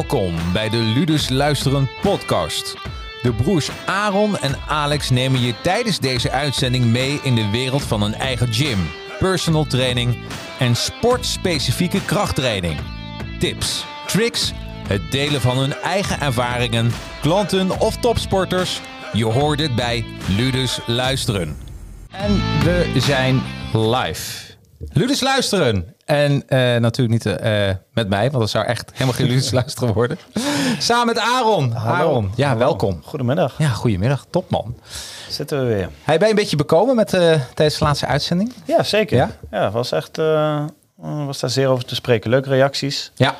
Welkom bij de Ludus Luisteren podcast. De broers Aaron en Alex nemen je tijdens deze uitzending mee in de wereld van een eigen gym, personal training en sportspecifieke krachttraining. Tips, tricks, het delen van hun eigen ervaringen, klanten of topsporters. Je hoort het bij Ludus Luisteren. En we zijn live. Ludus Luisteren. En eh, natuurlijk niet eh, met mij, want dat zou echt helemaal geen Luisteren worden. Samen met Aaron. Aaron, ja, welkom. Goedemiddag. Ja, goedemiddag. Top man. Zitten we weer. Hij ben je een beetje bekomen met, eh, tijdens de laatste uitzending? Ja, zeker. Ja? Ja, was echt eh, was daar zeer over te spreken. Leuke reacties. Ja.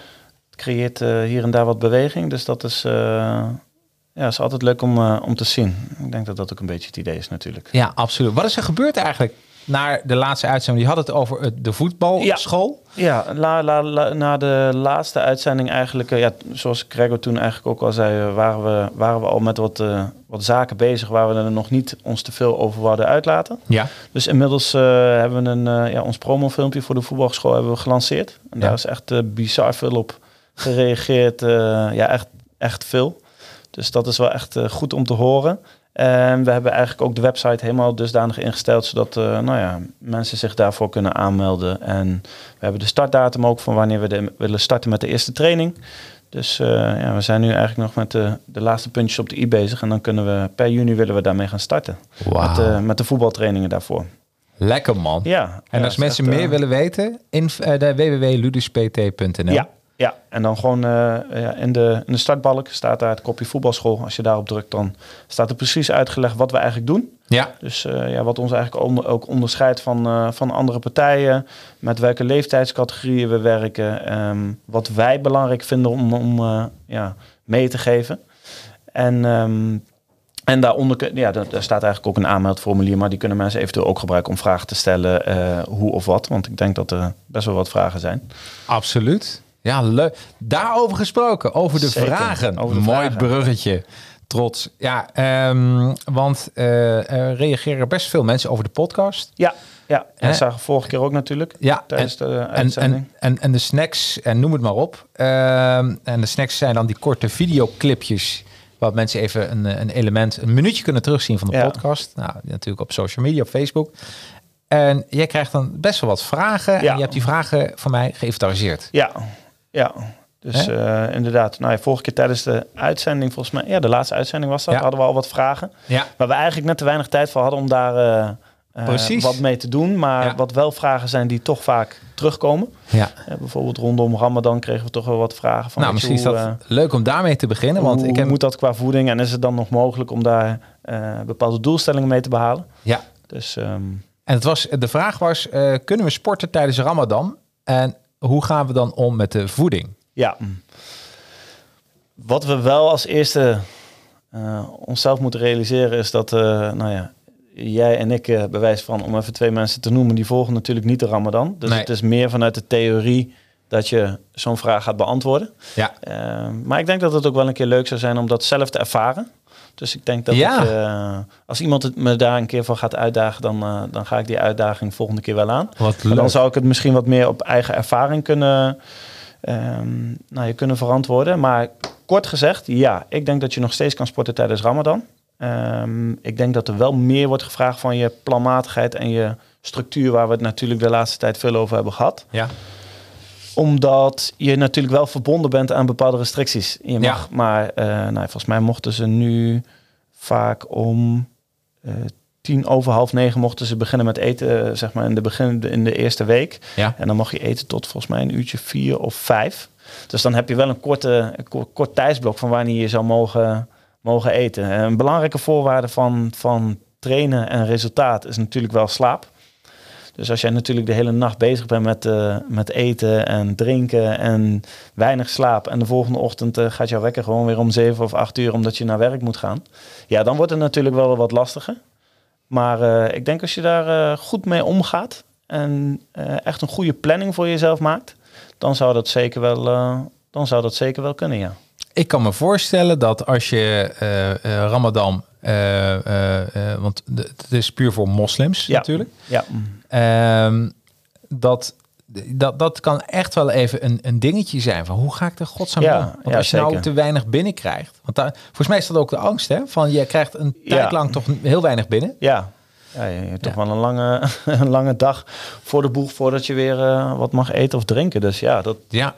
Het creëert eh, hier en daar wat beweging. Dus dat is, eh, ja, is altijd leuk om, eh, om te zien. Ik denk dat dat ook een beetje het idee is natuurlijk. Ja, absoluut. Wat is er gebeurd eigenlijk naar de laatste uitzending? Je had het over de voetbalschool. Ja, la, la, la- na de laatste uitzending eigenlijk, eh, ja, zoals Gregor toen eigenlijk ook al zei, eh, waren we, waren we al met wat, eh, wat zaken bezig waar we er nog niet ons te veel over wilden uitlaten. Ja. Dus inmiddels hebben we een, ja, ons promofilmpje voor de voetbalschool hebben we gelanceerd. En daar Ja. is echt bizar veel op gereageerd. ja, echt, echt veel. Dus dat is wel echt goed om te horen. En we hebben eigenlijk ook de website helemaal dusdanig ingesteld, zodat eh, nou ja, mensen zich daarvoor kunnen aanmelden. En we hebben de startdatum ook van wanneer we de, willen starten met de eerste training. Dus eh, ja, we zijn nu eigenlijk nog met de, de laatste puntjes op de i bezig. En dan kunnen we per juni willen we daarmee gaan starten. Met, de, met de voetbaltrainingen daarvoor. Lekker man. Ja. En ja, als mensen echt, meer eh, willen weten, in uh, www.luduspt.nl. Ja, ja, en dan gewoon eh, ja, in, de, in de startbalk staat daar het kopje voetbalschool. Als je daarop drukt, dan staat er precies uitgelegd wat we eigenlijk doen. Ja. Dus eh, ja, wat ons eigenlijk onder- ook onderscheidt van, eh, van andere partijen. Met welke leeftijdscategorieën we werken. ehm, wat wij belangrijk vinden om, om eh, ja, mee te geven. En, ehm, en daaronder ja, daar, daar staat eigenlijk ook een aanmeldformulier. Maar die kunnen mensen eventueel ook gebruiken om vragen te stellen. eh, hoe of wat. Want ik denk dat er best wel wat vragen zijn. Absoluut. Ja, leuk. Daarover gesproken, over de Zeker, vragen. over de Mooi vragen. bruggetje. Trots. Ja, ehm, want eh, er reageren best veel mensen over de podcast. Ja, ja. En dat zagen we vorige keer ook natuurlijk. Ja, Tijdens de en, uitzending. en, en, en de snacks, en noem het maar op. Ehm, en de snacks zijn dan die korte videoclipjes... waar mensen even een, een element, een minuutje kunnen terugzien van de Ja. podcast. Nou, natuurlijk op social media, op Facebook. En jij krijgt dan best wel wat vragen. En Ja. je hebt die vragen van mij geïnventariseerd. Ja, ja. Dus eh, inderdaad, nou ja, vorige keer tijdens de uitzending, volgens mij, ja, de laatste uitzending was dat, Ja. hadden we al wat vragen. Ja. Waar we eigenlijk net te weinig tijd voor hadden om daar Precies. wat mee te doen. Maar Ja. wat wel vragen zijn die toch vaak terugkomen. Ja. Bijvoorbeeld rondom Ramadan kregen we toch wel wat vragen van. Nou, misschien is dat leuk om daarmee te beginnen. Want hoe ik heb... moet dat qua voeding en is het dan nog mogelijk om daar bepaalde doelstellingen mee te behalen? Ja. Dus ehm, En het was, de vraag was, kunnen we sporten tijdens Ramadan? En hoe gaan we dan om met de voeding? Ja. Wat we wel als eerste eh, onszelf moeten realiseren is dat, eh, nou ja, jij en ik, eh bewijs van, om even twee mensen te noemen, die volgen natuurlijk niet de Ramadan. Dus Nee. het is meer vanuit de theorie dat je zo'n vraag gaat beantwoorden. Ja. Maar ik denk dat het ook wel een keer leuk zou zijn om dat zelf te ervaren. Dus ik denk dat Ja. ik, eh, als iemand het me daar een keer van gaat uitdagen, dan, eh, dan ga ik die uitdaging volgende keer wel aan. Wat Maar dan zou ik het misschien wat meer op eigen ervaring kunnen, ehm, nou, je kunnen verantwoorden. Maar kort gezegd, ja, ik denk dat je nog steeds kan sporten tijdens Ramadan. Ehm, ik denk dat er wel meer wordt gevraagd van je planmatigheid en je structuur, waar we het natuurlijk de laatste tijd veel over hebben gehad. Ja. Omdat je natuurlijk wel verbonden bent aan bepaalde restricties. Je mag Ja. maar, eh, nou, volgens mij mochten ze nu vaak om eh, tien over half negen mochten ze beginnen met eten, eh, zeg maar in de, begin, in de eerste week. Ja. En dan mag je eten tot volgens mij een uurtje vier of vijf. Dus dan heb je wel een korte, een kort, kort tijdsblok van wanneer je zou mogen, mogen eten. En een belangrijke voorwaarde van, van trainen en resultaat is natuurlijk wel slaap. Dus als jij natuurlijk de hele nacht bezig bent met, eh, met eten en drinken en weinig slaap. En de volgende ochtend eh, gaat jouw wekker gewoon weer om zeven of acht uur omdat je naar werk moet gaan. Ja, dan wordt het natuurlijk wel wat lastiger. Maar eh, ik denk als je daar goed mee omgaat en echt een goede planning voor jezelf maakt, dan zou dat zeker wel, dan zou dat zeker wel kunnen, ja. Ik kan me voorstellen dat als je Ramadan, eh, eh, eh, want het is puur voor moslims Ja. natuurlijk, Ja, Ehm, dat dat, dat kan echt wel even een, een dingetje zijn van hoe ga ik er godsnaam Ja, om? Want ja, als je nou te weinig binnenkrijgt, want daar, volgens mij is dat ook de angst, hè? Van je krijgt een tijd lang toch heel weinig binnen. Ja, ja je hebt toch Ja. wel een lange, een lange dag voor de boeg voordat je weer wat mag eten of drinken. Dus ja, dat Ja,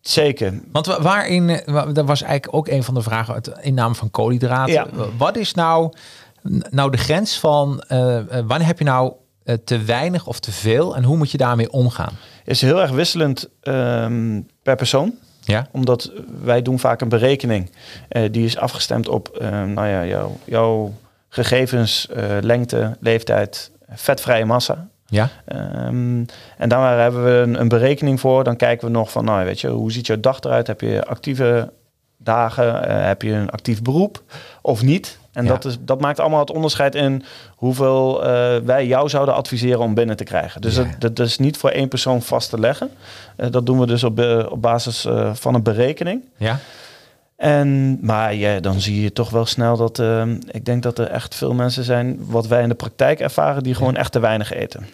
zeker. want wa- waarin, wa- dat was eigenlijk ook een van de vragen uit, in naam van koolhydraten. Ja. Wat is nou, nou de grens van eh, eh, wanneer heb je nou eh, te weinig of te veel en hoe moet je daarmee omgaan? Is heel erg wisselend ehm, per persoon. Ja, Omdat wij doen vaak een berekening. eh, die is afgestemd op nou ja, jouw, jouw gegevens, lengte, leeftijd, vetvrije massa. Ja, Ehm, en daar hebben we een, een berekening voor. Dan kijken we nog van, nou weet je, hoe ziet jouw dag eruit? Heb je actieve dagen? Eh, heb je een actief beroep of niet? En Ja. dat, is, dat maakt allemaal het onderscheid in hoeveel eh, wij jou zouden adviseren om binnen te krijgen. Dus Ja. dat, dat is niet voor één persoon vast te leggen. Eh, dat doen we dus op, op basis van een berekening. ja. En, maar ja, dan zie je toch wel snel dat ehm, ik denk dat er echt veel mensen zijn, wat wij in de praktijk ervaren, die gewoon echt te weinig eten.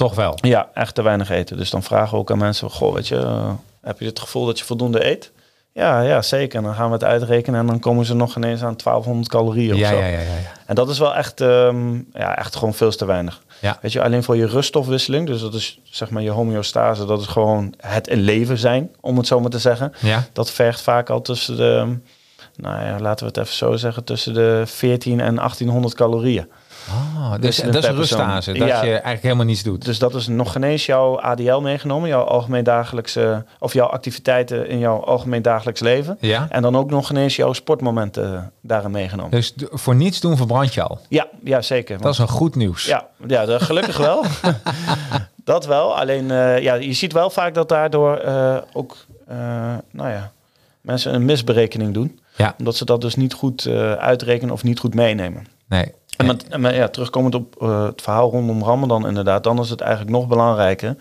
Toch wel. Ja, echt te weinig eten. Dus dan vragen we ook aan mensen, goh, weet je, eh, heb je het gevoel dat je voldoende eet? Ja, ja, zeker. En dan gaan we het uitrekenen en dan komen ze nog ineens aan 1200 calorieën of Ja, zo. ja, ja, ja, ja. En dat is wel echt, ehm, ja, echt gewoon veel te weinig. Ja. Weet je, alleen voor je ruststofwisseling, dus dat is zeg maar je homeostase, dat is gewoon het in leven zijn, om het zo maar te zeggen. Ja, Dat vergt vaak al tussen de, nou ja, laten we het even zo zeggen, tussen de 14 en 1800 calorieën. Ah, dus Dus dat is een rustase, dat Ja. je eigenlijk helemaal niets doet. Dus dat is nog geen eens jouw ADL meegenomen, jouw algemeen dagelijkse, of jouw activiteiten in jouw algemeen dagelijks leven. ja? En dan ook nog geen eens jouw sportmomenten daarin meegenomen. Dus voor niets doen verbrand je al. Ja, ja zeker. Dat is een goed nieuws. Ja, ja gelukkig wel. dat wel. Alleen, eh, ja, je ziet wel vaak dat daardoor eh, ook, eh, nou ja, mensen een misberekening doen. Ja. Omdat ze dat dus niet goed eh, uitrekenen of niet goed meenemen. Nee. En met, ja, terugkomend op eh, het verhaal rondom Ramadan inderdaad, dan is het eigenlijk nog belangrijker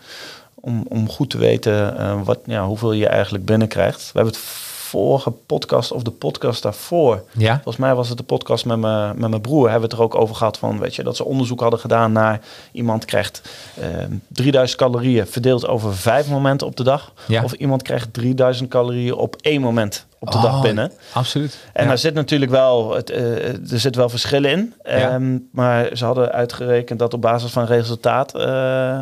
om, om goed te weten eh, wat, ja, hoeveel je eigenlijk binnenkrijgt. We hebben het vorige podcast of de podcast daarvoor, Ja? volgens mij was het de podcast met, me, met mijn broer, hebben we het er ook over gehad van, weet je, dat ze onderzoek hadden gedaan naar iemand krijgt eh, 3000 calorieën verdeeld over vijf momenten op de dag. Ja. Of iemand krijgt 3000 calorieën op één moment op de dag Oh, binnen. Absoluut. En Ja. daar zit natuurlijk wel, het, eh, er zit wel verschillen in. Ja. Ehm, maar ze hadden uitgerekend dat op basis van resultaat eh,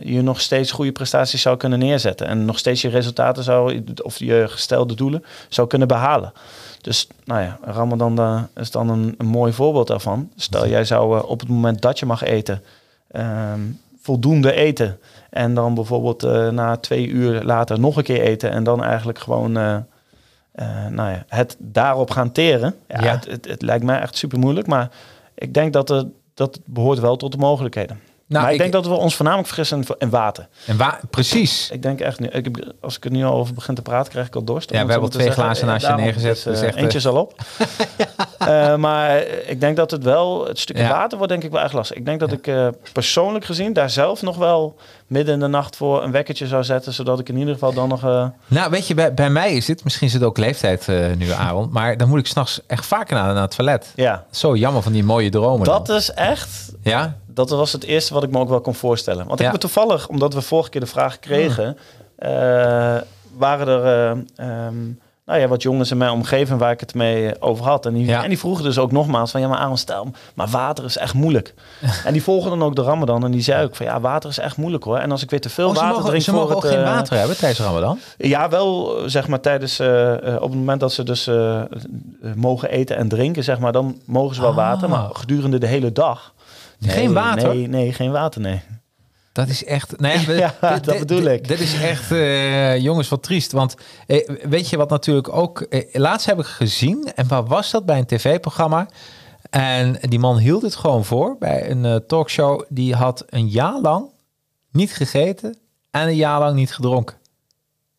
je nog steeds goede prestaties zou kunnen neerzetten. En nog steeds je resultaten zou, of je gestelde doelen zou kunnen behalen. Dus nou ja, Ramadan is dan een, een mooi voorbeeld daarvan. Stel jij zou op het moment dat je mag eten, ehm, voldoende eten. En dan bijvoorbeeld na twee uur later nog een keer eten. En dan eigenlijk gewoon eh, nou ja, het daarop gaan teren. Ja, Ja. Het, het, het lijkt mij echt super moeilijk. Maar ik denk dat, er, dat het behoort wel tot de mogelijkheden. Nou, maar ik, ik- denk dat we ons voornamelijk vergissen in- water. En waar, precies. Ik denk echt niet. Ik heb, als ik er nu al over begin te praten, krijg ik al dorst. Ja, we hebben twee zeggen. glazen naast je neergezet. Dus, eh, Dus eentje is al op. Eh, maar ik denk dat het wel, het stukje Ja. water wordt denk ik wel echt lastig. Ik denk dat ik eh, persoonlijk gezien daar zelf nog wel midden in de nacht voor een wekkertje zou zetten. Zodat ik in ieder geval dan nog... eh, Nou, weet je, bij, bij mij is dit, misschien is het ook leeftijd eh, nu, Aaron, maar dan moet ik s'nachts echt vaker naar, naar het toilet. ja, Zo jammer van die mooie dromen. dat dan. is echt Ja? Dat was het eerste wat ik me ook wel kon voorstellen. Want ik heb toevallig, omdat we vorige keer de vraag kregen, eh, waren er eh, ehm, nou ja, wat jongens in mijn omgeving waar ik het mee over had. En die, Ja. en die vroegen dus ook nogmaals van, ja maar Aaron, stel, maar water is echt moeilijk. en die volgen dan ook de Ramadan en die zei ook van, ja, water is echt moeilijk hoor. En als ik weer te veel Oh, water mogen, drink ze voor mogen ook het, geen eh, water hebben tijdens Ramadan? ja, wel zeg maar tijdens op het moment dat ze dus mogen eten en drinken, zeg maar, dan mogen ze wel Ah. water, maar gedurende de hele dag. Geen water? Nee, nee, geen water, nee. Dat is echt. Nou ja, Ja, dit- dat bedoel ik. Dit is echt, eh, jongens, wat triest. Want eh, weet je wat natuurlijk ook. Eh, laatst heb ik gezien, en waar was dat bij een tv-programma? En die man hield het gewoon voor bij een talkshow. Die had een jaar lang niet gegeten en een jaar lang niet gedronken.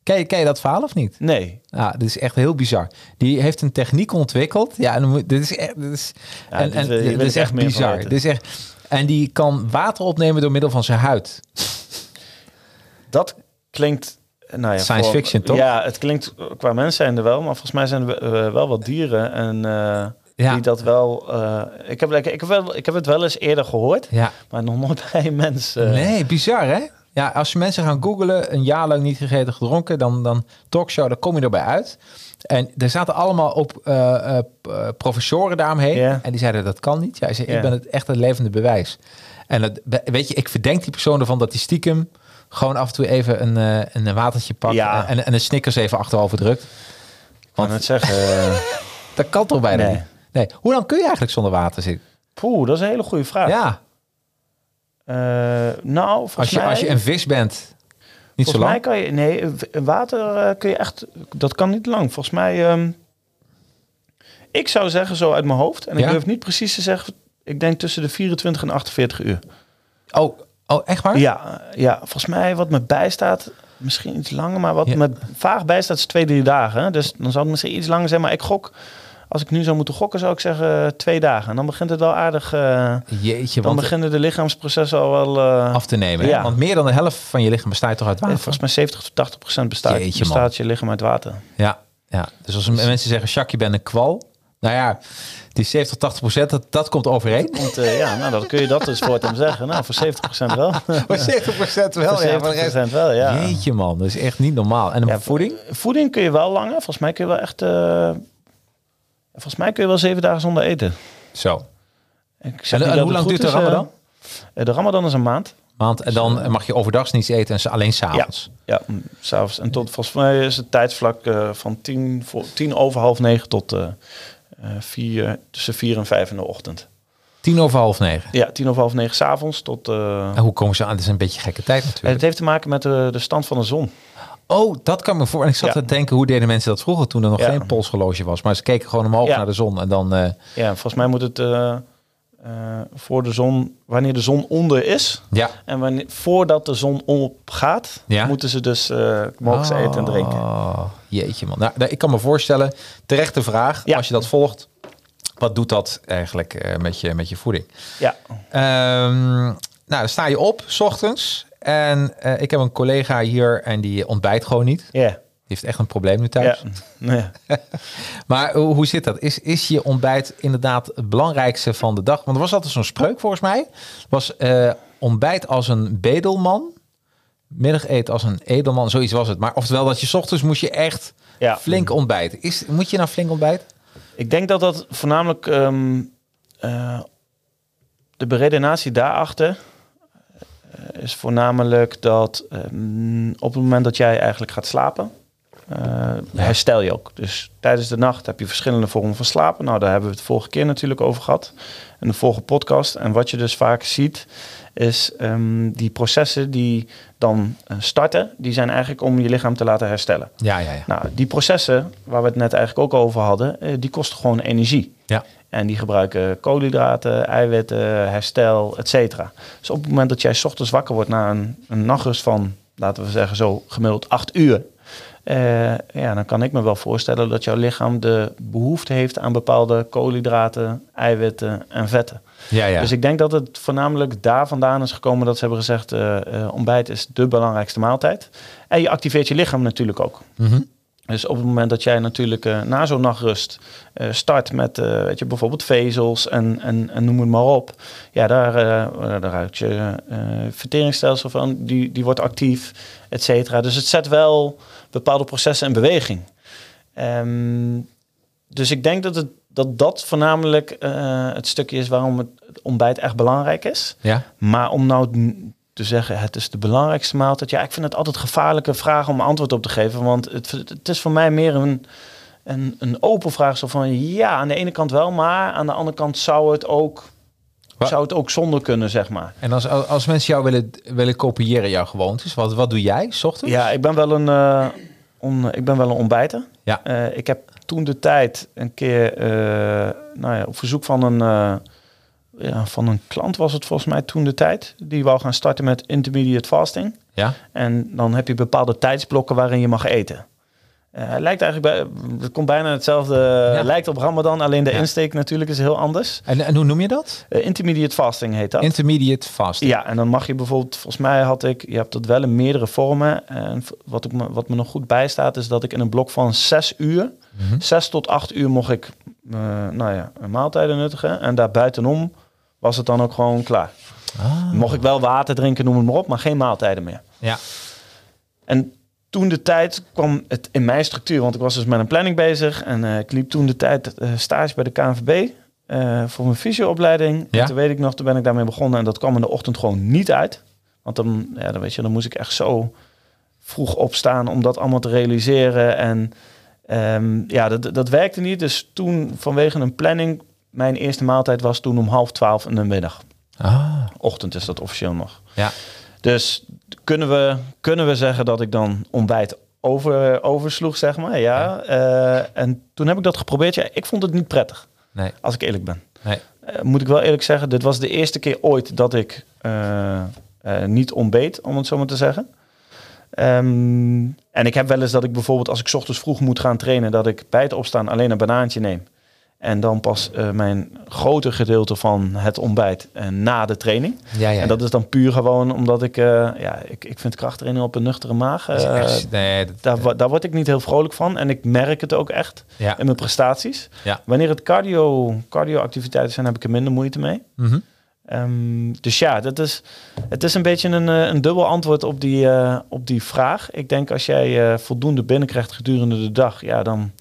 Ken je, ken je dat verhaal of niet? Nee. Ja, dit is echt heel bizar. Die heeft een techniek ontwikkeld. Ja, en dan moet- dit is echt, dit is, Ja, en, en, dit is echt bizar. Dit is echt, en die kan water opnemen door middel van zijn huid. Dat klinkt... Nou ja, Science voor- fiction, toch? Ja, het klinkt qua mens zijn er wel, maar volgens mij zijn er eh, wel wat dieren en eh, Ja. die dat wel. eh, ik heb, ik heb wel, ik heb het wel eens eerder gehoord, Ja. maar nog nooit bij een mens. eh, Nee, bizar hè? Ja, als je mensen gaan googlen, een jaar lang niet gegeten, gedronken, dan, dan talkshow, dan kom je erbij uit. En er zaten allemaal op eh, eh, eh, professoren daaromheen. En die zeiden dat kan niet. Ja, zei, ik ben het echt een levende bewijs. En het, weet je, ik verdenk die persoon ervan dat hij stiekem gewoon af en toe even een, een watertje pakt Ja. en, en een Snickers even achterover drukt. Kan het zeggen. Dat kan toch bijna Nee. niet? Nee. Hoe lang kun je eigenlijk zonder water zitten? Poeh, dat is een hele goede vraag. Ja, nou, volgens als je, mij, als je een vis bent, niet zo volgens mij lang. kan je... Nee, water eh, kun je echt... Dat kan niet lang. Volgens mij... ehm, ik zou zeggen zo uit mijn hoofd. En ik durf niet precies te zeggen... Ik denk tussen de 24 en 48 uur. Oh, oh, echt waar? Ja, ja, volgens mij wat me bijstaat... Misschien iets langer, maar wat Ja. me vaag bijstaat is twee, drie dagen. Dus dan zou het misschien iets langer zijn. Maar ik gok... Als ik nu zou moeten gokken, zou ik zeggen eh, twee dagen. En dan begint het wel aardig... eh, Jeetje, dan want beginnen de lichaamsprocessen al wel... eh, af te nemen. hè? Ja. Want meer dan de helft van je lichaam bestaat toch uit Eh, water? Volgens mij 70 tot 80 procent bestaat, Jeetje, bestaat je lichaam uit water. Ja, ja. Dus als mensen zeggen, Jacques, je bent een kwal. Nou ja, die 70, 80 procent, dat, dat komt overeen. Eh, ja, nou, dan kun je dat dus voor hem zeggen. Nou, voor 70 procent wel. Maar 70 procent wel, voor ja. Maar 70 de rest... procent wel, ja. Jeetje man, dat is echt niet normaal. En Ja, voeding? Voeding kun je wel langer. Volgens mij kun je wel echt... eh, volgens mij kun je wel zeven dagen zonder eten. Zo. Ik En, hoe het lang duurt de eh, ramadan? eh, de ramadan is een maand. Maand. En dan mag je overdags niets eten en alleen s'avonds. Ja, mm, s'avonds. En tot, volgens mij is het tijdsvlak eh, van tien, voor, tien over half negen tot eh, eh, vier, tussen vier en vijf in de ochtend. Tien over half negen. Ja, tien over half negen s'avonds tot... eh, En hoe komen ze aan? Het is een beetje gekke tijd Het natuurlijk. heeft te maken met de, de stand van de zon. Oh, dat kan me voor. En ik zat Ja. te denken, hoe deden mensen dat vroeger toen er nog Ja. geen polshorloge was? Maar ze keken gewoon omhoog Ja. naar de zon en dan... eh, Ja, volgens mij moet het eh, eh, voor de zon, wanneer de zon onder is ja. en wanneer, voordat de zon opgaat, Ja. moeten ze dus mogen ze eten en drinken. Oh, jeetje man. Nou, nou, ik kan me voorstellen, terechte vraag, Ja. als je dat volgt, wat doet dat eigenlijk met, je, met je voeding? Ja, Ehm, nou, dan sta je op, s ochtends. En eh, ik heb een collega hier en die ontbijt gewoon niet. Die ja, heeft echt een probleem nu ja. thuis. Nee. Maar hoe, hoe zit dat? Is, is je ontbijt inderdaad het belangrijkste van de dag? Want er was altijd zo'n spreuk volgens mij. Was eh, ontbijt als een bedelman, middageten als een edelman, zoiets was het. Maar oftewel dat je 's ochtends moest je echt Ja. flink ontbijten. Is, moet je nou flink ontbijten? Ik denk dat dat voornamelijk ehm, eh, de beredenatie daarachter is voornamelijk dat ehm, op het moment dat jij eigenlijk gaat slapen, eh, herstel je ook. Dus tijdens de nacht heb je verschillende vormen van slapen. Nou, daar hebben we het vorige keer natuurlijk over gehad in de vorige podcast. En wat je dus vaak ziet, is ehm, die processen die dan eh, starten, die zijn eigenlijk om je lichaam te laten herstellen. Ja, ja, ja. Nou, die processen, waar we het net eigenlijk ook over hadden, eh, die kosten gewoon energie. Ja. En die gebruiken koolhydraten, eiwitten, herstel, et cetera. Dus op het moment dat jij 's ochtends wakker wordt na een, een nachtrust van, laten we zeggen zo gemiddeld acht uur. eh, ja, dan kan ik me wel voorstellen dat jouw lichaam de behoefte heeft aan bepaalde koolhydraten, eiwitten en vetten. ja, ja. Dus ik denk dat het voornamelijk daar vandaan is gekomen dat ze hebben gezegd, eh, eh, ontbijt is de belangrijkste maaltijd. En je activeert je lichaam natuurlijk ook. Mhm. Dus op het moment dat jij natuurlijk eh, na zo'n nachtrust eh, start met eh, weet je, bijvoorbeeld vezels en, en, en noem het maar op. Ja, daar, daar ruikt je verteringsstelsel van, die, die wordt actief, et cetera. Dus het zet wel bepaalde processen in beweging. Ehm, dus ik denk dat het, dat, dat voornamelijk het stukje is waarom het ontbijt echt belangrijk is. ja. Maar om nou te zeggen, het is de belangrijkste maaltijd. Ja, ik vind het altijd gevaarlijke vraag om antwoord op te geven. Want het, het is voor mij meer een, een, een open vraag. Zo van, ja, aan de ene kant wel. Maar aan de andere kant zou het ook, zou het ook zonder kunnen, zeg maar. En als, als mensen jou willen, willen kopiëren, jouw gewoontes, wat, wat doe jij, s ochtends? Ja, ik ben wel een, eh, on, ik ben wel een ontbijter. Ja. Eh, ik heb toen de tijd een keer, eh, nou ja, op verzoek van een, ja, van een klant was het volgens mij toen de tijd. Die wou gaan starten met intermediate fasting. Ja? En dan heb je bepaalde tijdsblokken waarin je mag eten. Eh, het lijkt eigenlijk bij, het komt bijna hetzelfde, lijkt op Ramadan, alleen de Ja. insteek natuurlijk is heel anders. En, en hoe noem je dat? Eh, intermediate fasting heet dat. Intermediate fasting. Ja, en dan mag je bijvoorbeeld, volgens mij had ik, je hebt dat wel in meerdere vormen. En wat, ik me, wat me nog goed bijstaat, is dat ik in een blok van zes uur, Mhm. zes tot acht uur mocht ik, eh, nou ja, maaltijden nuttigen. En daarbuitenom was het dan ook gewoon klaar. Ah. Mocht ik wel water drinken, noem het maar op, maar geen maaltijden meer. Ja. En toen de tijd kwam het in mijn structuur, want ik was dus met een planning bezig en eh, ik liep toen de tijd eh, stage bij de KNVB eh, voor mijn fysioopleiding. Ja. En toen weet ik nog, toen ben ik daarmee begonnen en dat kwam in de ochtend gewoon niet uit. Want dan, ja, dan weet je, dan moest ik echt zo vroeg opstaan om dat allemaal te realiseren. En ehm, ja, dat, dat werkte niet. Dus toen vanwege een planning, mijn eerste maaltijd was toen om half twaalf in de middag. Ah. Ochtend is dat officieel nog. Ja. Dus kunnen we, kunnen we zeggen dat ik dan ontbijt over, oversloeg, zeg maar. Ja. Eh, en toen heb ik dat geprobeerd. Ja, ik vond het niet prettig, Nee. als ik eerlijk ben. Nee. Eh, moet ik wel eerlijk zeggen, dit was de eerste keer ooit dat ik eh, niet ontbeet, om het zo maar te zeggen. Ehm, en ik heb wel eens dat ik bijvoorbeeld als ik 's ochtends vroeg moet gaan trainen, dat ik bij het opstaan alleen een banaantje neem. En dan pas eh, mijn grote gedeelte van het ontbijt eh, na de training. Ja, ja. En dat is dan puur gewoon omdat ik, eh, ja, ik, ik vind krachttraining op een nuchtere maag. Echt- nee, dat- daar, daar word ik niet heel vrolijk van. En ik merk het ook echt ja. in mijn prestaties. Ja. Wanneer het cardio, cardio-activiteiten zijn, heb ik er minder moeite mee. Mhm. Ehm, dus ja, dat is, het is een beetje een, een dubbel antwoord op die, op die vraag. Ik denk als jij voldoende binnenkrijgt gedurende de dag, ja, dan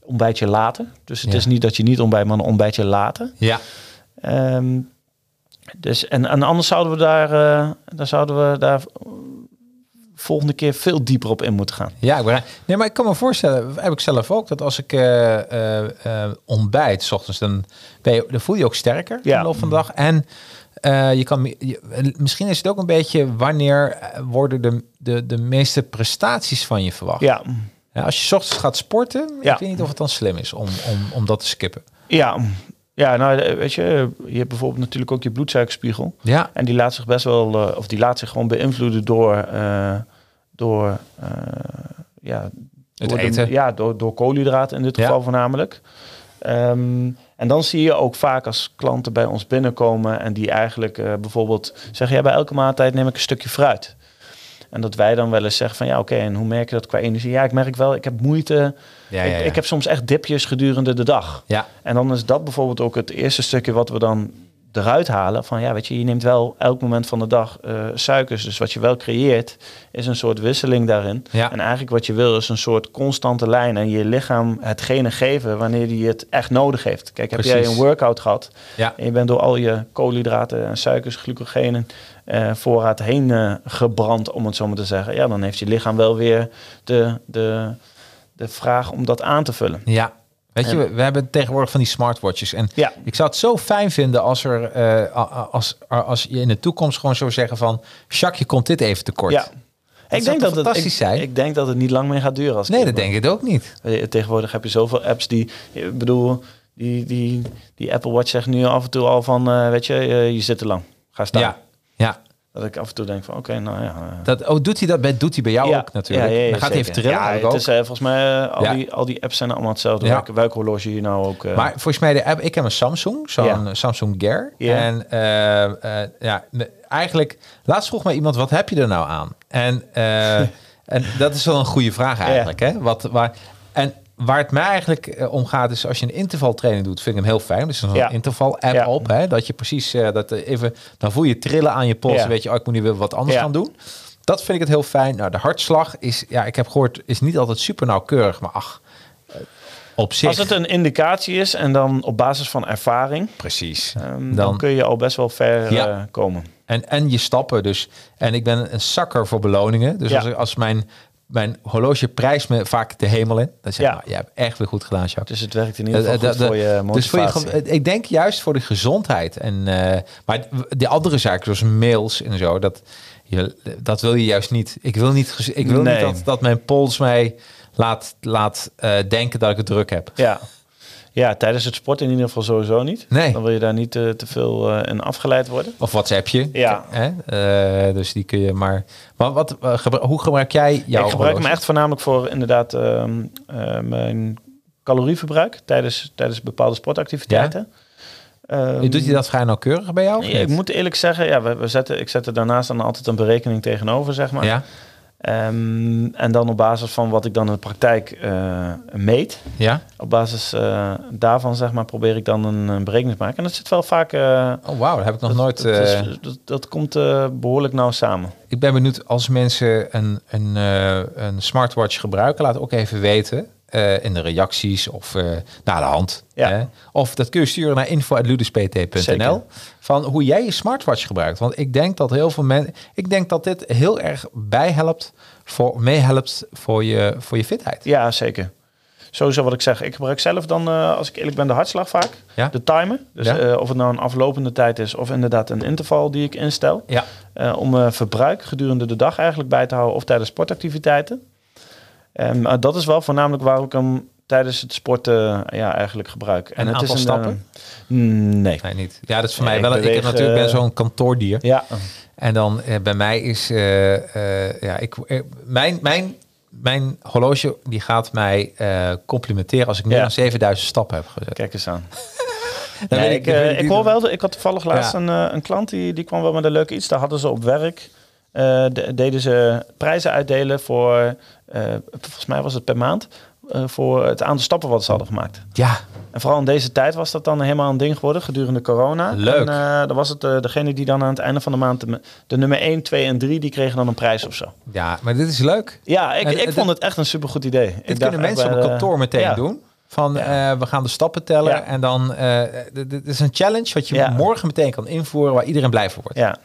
ontbijt je later. Dus het Ja. is niet dat je niet ontbijt, maar een ontbijt je later. Ja. Ehm, dus, en, en anders zouden we daar, eh, dan zouden we daar volgende keer veel dieper op in moeten gaan. Ja, ik begrijp. Nee, maar ik kan me voorstellen, heb ik zelf ook, dat als ik eh, eh, ontbijt, 's ochtends, dan, ben je, dan voel je je ook sterker Ja. in de loop van de dag. En je kan, je- misschien is het ook een beetje wanneer worden de, de, de meeste prestaties van je verwacht. Ja, Ja, als je ochtends gaat sporten, Ja. ik weet niet of het dan slim is om, om, om dat te skippen. ja, ja, nou eh, weet je, je hebt bijvoorbeeld natuurlijk ook je bloedsuikerspiegel. Ja, En die laat zich best wel, eh, of die laat zich gewoon beïnvloeden door, eh, door, ja, Het door de- eten. ja, door, door koolhydraten in dit Ja. geval voornamelijk. Ehm, en dan zie je ook vaak als klanten bij ons binnenkomen en die eigenlijk bijvoorbeeld zeggen, ja, bij elke maaltijd neem ik een stukje fruit. En dat wij dan wel eens zeggen van ja, oké, en hoe merk je dat qua energie? Ja, ik merk wel, ik heb moeite. ja, Ik, ja. ik heb soms echt dipjes gedurende de dag. ja. En dan is dat bijvoorbeeld ook het eerste stukje wat we dan eruit halen. Van ja, weet je, je neemt wel elk moment van de dag eh, suikers. Dus wat je wel creëert, is een soort wisseling daarin. Ja. En eigenlijk wat je wil, is een soort constante lijn. En je lichaam hetgene geven wanneer hij het echt nodig heeft. Kijk, heb jij een workout gehad Ja. en je bent door al je koolhydraten en suikers, glucogenen, eh, voorraad heen eh, gebrand, om het zo maar te zeggen. Ja, dan heeft je lichaam wel weer de, de, de vraag om dat aan te vullen. Ja. Weet je, we, we hebben tegenwoordig van die smartwatches. En Ja, ik zou het zo fijn vinden als, er, eh, als, als je in de toekomst gewoon zou zeggen van... Jacques, je komt dit even tekort. ja. Ik denk, dat het, fantastisch ik, zijn? ik denk dat het niet lang meer gaat duren. Als Nee, dat denk ik ook niet. Tegenwoordig heb je zoveel apps die, ik bedoel, die, die, die Apple Watch zegt nu af en toe al van, weet je, je, je zit te lang. Ga staan. Ja. Dat ik af en toe denk van, oké, nou ja. eh, Dat, oh, doet hij dat bij, doet hij bij jou ja, ook natuurlijk? Ja, ja, ja, Dan gaat hij even trillen. Ja, het ook. is eh, volgens mij, eh, al, die, al die apps zijn allemaal hetzelfde. Ja. Welke, horloge je nou ook... Maar volgens mij, de app, ik heb een Samsung, zo'n. Samsung Gear. Ja. En ja, eigenlijk, laatst vroeg mij iemand, wat heb je er nou aan? En, en dat is wel een goede vraag eigenlijk. Hè? Wat, waar, en waar het mij eigenlijk eh, om gaat, is als je een intervaltraining doet, vind ik hem heel fijn. Dus een Ja. interval-app Ja. op, hè? dat je precies, eh, dat eh, even, dan voel je trillen aan je pols. Ja. Weet je, oh, ik moet nu weer wat anders gaan doen. Dat vind ik het heel fijn. Nou, de hartslag is, ja, ik heb gehoord, is niet altijd super nauwkeurig, maar ach, op zich. Als het een indicatie is en dan op basis van ervaring, Precies. ehm, dan, Dan- kun je al best wel ver komen. En, en je stappen dus. En ik ben een zakker voor beloningen. Dus Ja. als, ik- als mijn, mijn horloge prijst me vaak de hemel in. Dan zeg ik, Ja. nou, je hebt echt weer goed gedaan, Jacques. Dus het werkt in ieder Eh, geval eh, goed de- voor je Dus voor je, motivatie. ge- ik denk juist voor de gezondheid. En, eh, maar die andere zaken, zoals mails en zo, dat, je, dat wil je juist niet. Ik wil niet, ik wil Nee. niet dat, dat mijn pols mij laat, laat eh, denken dat ik het druk heb. Ja. Ja, tijdens het sport in ieder geval sowieso niet. Nee. Dan wil je daar niet eh, te veel eh, in afgeleid worden. Of WhatsApp je. Ja. Hè? Eh, dus die kun je maar. Maar wat, gebru- hoe gebruik jij jouw ik gebruik hem echt voornamelijk voor inderdaad ehm, eh, mijn calorieverbruik tijdens, tijdens bepaalde sportactiviteiten. Ehm, Doet hij dat vrij nauwkeurig bij jou? Ja, ik moet eerlijk zeggen, ja, we, we zetten, ik zet er daarnaast dan altijd een berekening tegenover, zeg maar. Ja, Ehm, en dan op basis van wat ik dan in de praktijk eh, meet, Ja? op basis eh, daarvan zeg maar, probeer ik dan een, een berekening te maken. En dat zit wel vaak... eh, Oh, wauw, dat heb ik nog dat, nooit... dat, is- dat, dat komt eh, behoorlijk nauw samen. Ik ben benieuwd als mensen een, een, een smartwatch gebruiken, laat ook even weten eh, in de reacties of eh naar de hand. Ja. Hè? Of dat kun je sturen naar info.luduspt.nl van hoe jij je smartwatch gebruikt. Want ik denk dat heel veel mensen, ik denk dat dit heel erg bijhelpt voor meehelpt voor je voor je fitheid. Ja, zeker. Sowieso wat ik zeg. Ik gebruik zelf dan, eh, als ik eerlijk ben, de hartslag vaak. Ja. De timer. Dus Ja. of het nou een aflopende tijd is of inderdaad een interval die ik instel. Ja. om verbruik gedurende de dag eigenlijk bij te houden of tijdens sportactiviteiten. En maar dat is wel voornamelijk waar ik hem tijdens het sporten ja, eigenlijk gebruik. En het aantal is een, stappen? eh, mm, nee. Nee, niet. Ja, dat is voor Nee, mij wel. ik ik heb beweeg, natuurlijk ben eh, zo'n kantoordier. Ja, En dan eh, bij mij is, eh, eh, ja, ik, eh, mijn, mijn, mijn horloge die gaat mij eh, complimenteren als ik meer Ja. dan 7000 stappen heb gezet. kijk eens aan. Nee, ik, eh, ik die- hoor wel, ik had toevallig laatst Ja. een, eh, een klant die, die kwam wel met een leuke iets. Daar hadden ze op werk, eh, de- deden ze prijzen uitdelen voor, eh, volgens mij was het per maand, eh, voor het aantal stappen wat ze hadden gemaakt. Ja, En vooral in deze tijd was dat dan helemaal een ding geworden gedurende corona. Leuk. En eh, dan was het eh, degene die dan aan het einde van de maand de, de nummer 1, 2 en 3, die kregen dan een prijs of zo. ja, maar dit is leuk. Ja, ik, En- ik vond het echt een supergoed idee. Ik Dit dacht kunnen mensen op de- kantoor meteen Ja. doen. Van Ja. eh, we gaan de stappen tellen Ja. en dan eh, dit dit is een challenge wat je Ja. morgen meteen kan invoeren waar iedereen blij van wordt. Ja.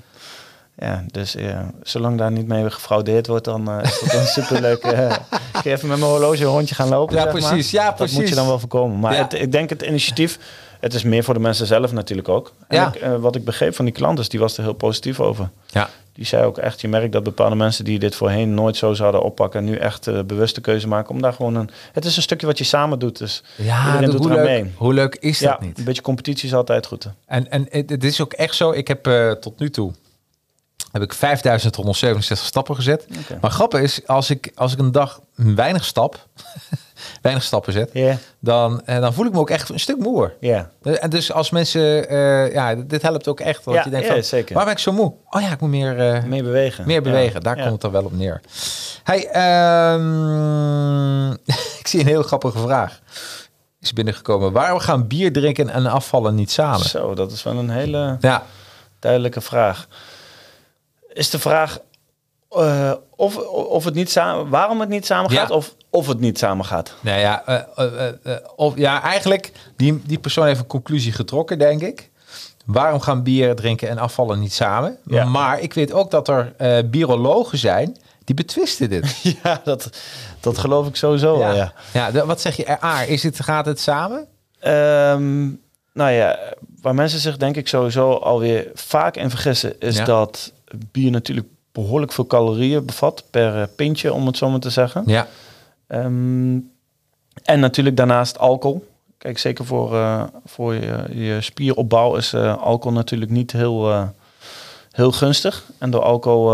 Ja, dus ja, zolang daar niet mee gefraudeerd wordt, dan eh, is dat een superleuk. eh ik ga even met mijn horloge een rondje gaan lopen. Ja, zeg maar. precies. Ja, Dat precies. moet je dan wel voorkomen. Maar Ja. het, ik denk het initiatief, het is meer voor de mensen zelf natuurlijk ook. En Ja. ik, eh, wat ik begreep van die klant is, die was er heel positief over. Ja. Die zei ook echt, je merkt dat bepaalde mensen die dit voorheen nooit zo zouden oppakken, nu echt bewuste keuze maken om daar gewoon een... Het is een stukje wat je samen doet, dus Ja, iedereen doet hoe, leuk, mee. hoe leuk is dat niet? een beetje competitie is altijd goed. En, en het, het is ook echt zo. Ik heb tot nu toe heb ik 5167 stappen gezet. Maar grappig is, als ik, als ik een dag weinig stap, weinig stappen zet, dan, eh, dan voel ik me ook echt een stuk moeer. ja. Eh, En dus als mensen, eh, ja, dit helpt ook echt. Want Ja, je denkt ja, van, zeker. waar ben ik zo moe? Oh ja, ik moet meer, eh, Mee bewegen. meer bewegen. Ja. Daar komt het dan wel op neer. Hey, ehm, ik zie een heel grappige vraag. Is binnengekomen. Waarom gaan bier drinken en afvallen niet samen? Zo, dat is wel een hele Ja, duidelijke vraag. Is de vraag eh, of, of het niet samen, waarom het niet samen gaat Ja. of of het niet samen gaat? Nou ja, eh, eh, of, ja eigenlijk, die, die persoon heeft een conclusie getrokken, denk ik. Waarom gaan bier drinken en afvallen niet samen? Ja. Maar ik weet ook dat er biologen zijn die betwisten dit. Ja, dat, dat geloof ik sowieso wel, ja. ja de- wat zeg je? A, is het, gaat het samen? Ehm, nou ja, waar mensen zich denk ik sowieso alweer vaak in vergissen... is Ja. dat bier natuurlijk behoorlijk veel calorieën bevat per eh, pintje, om het zo maar te zeggen. Ja. Ehm, en natuurlijk daarnaast alcohol. Kijk, zeker voor, eh, voor je, je spieropbouw is eh, alcohol natuurlijk niet heel, heel gunstig. En door alcohol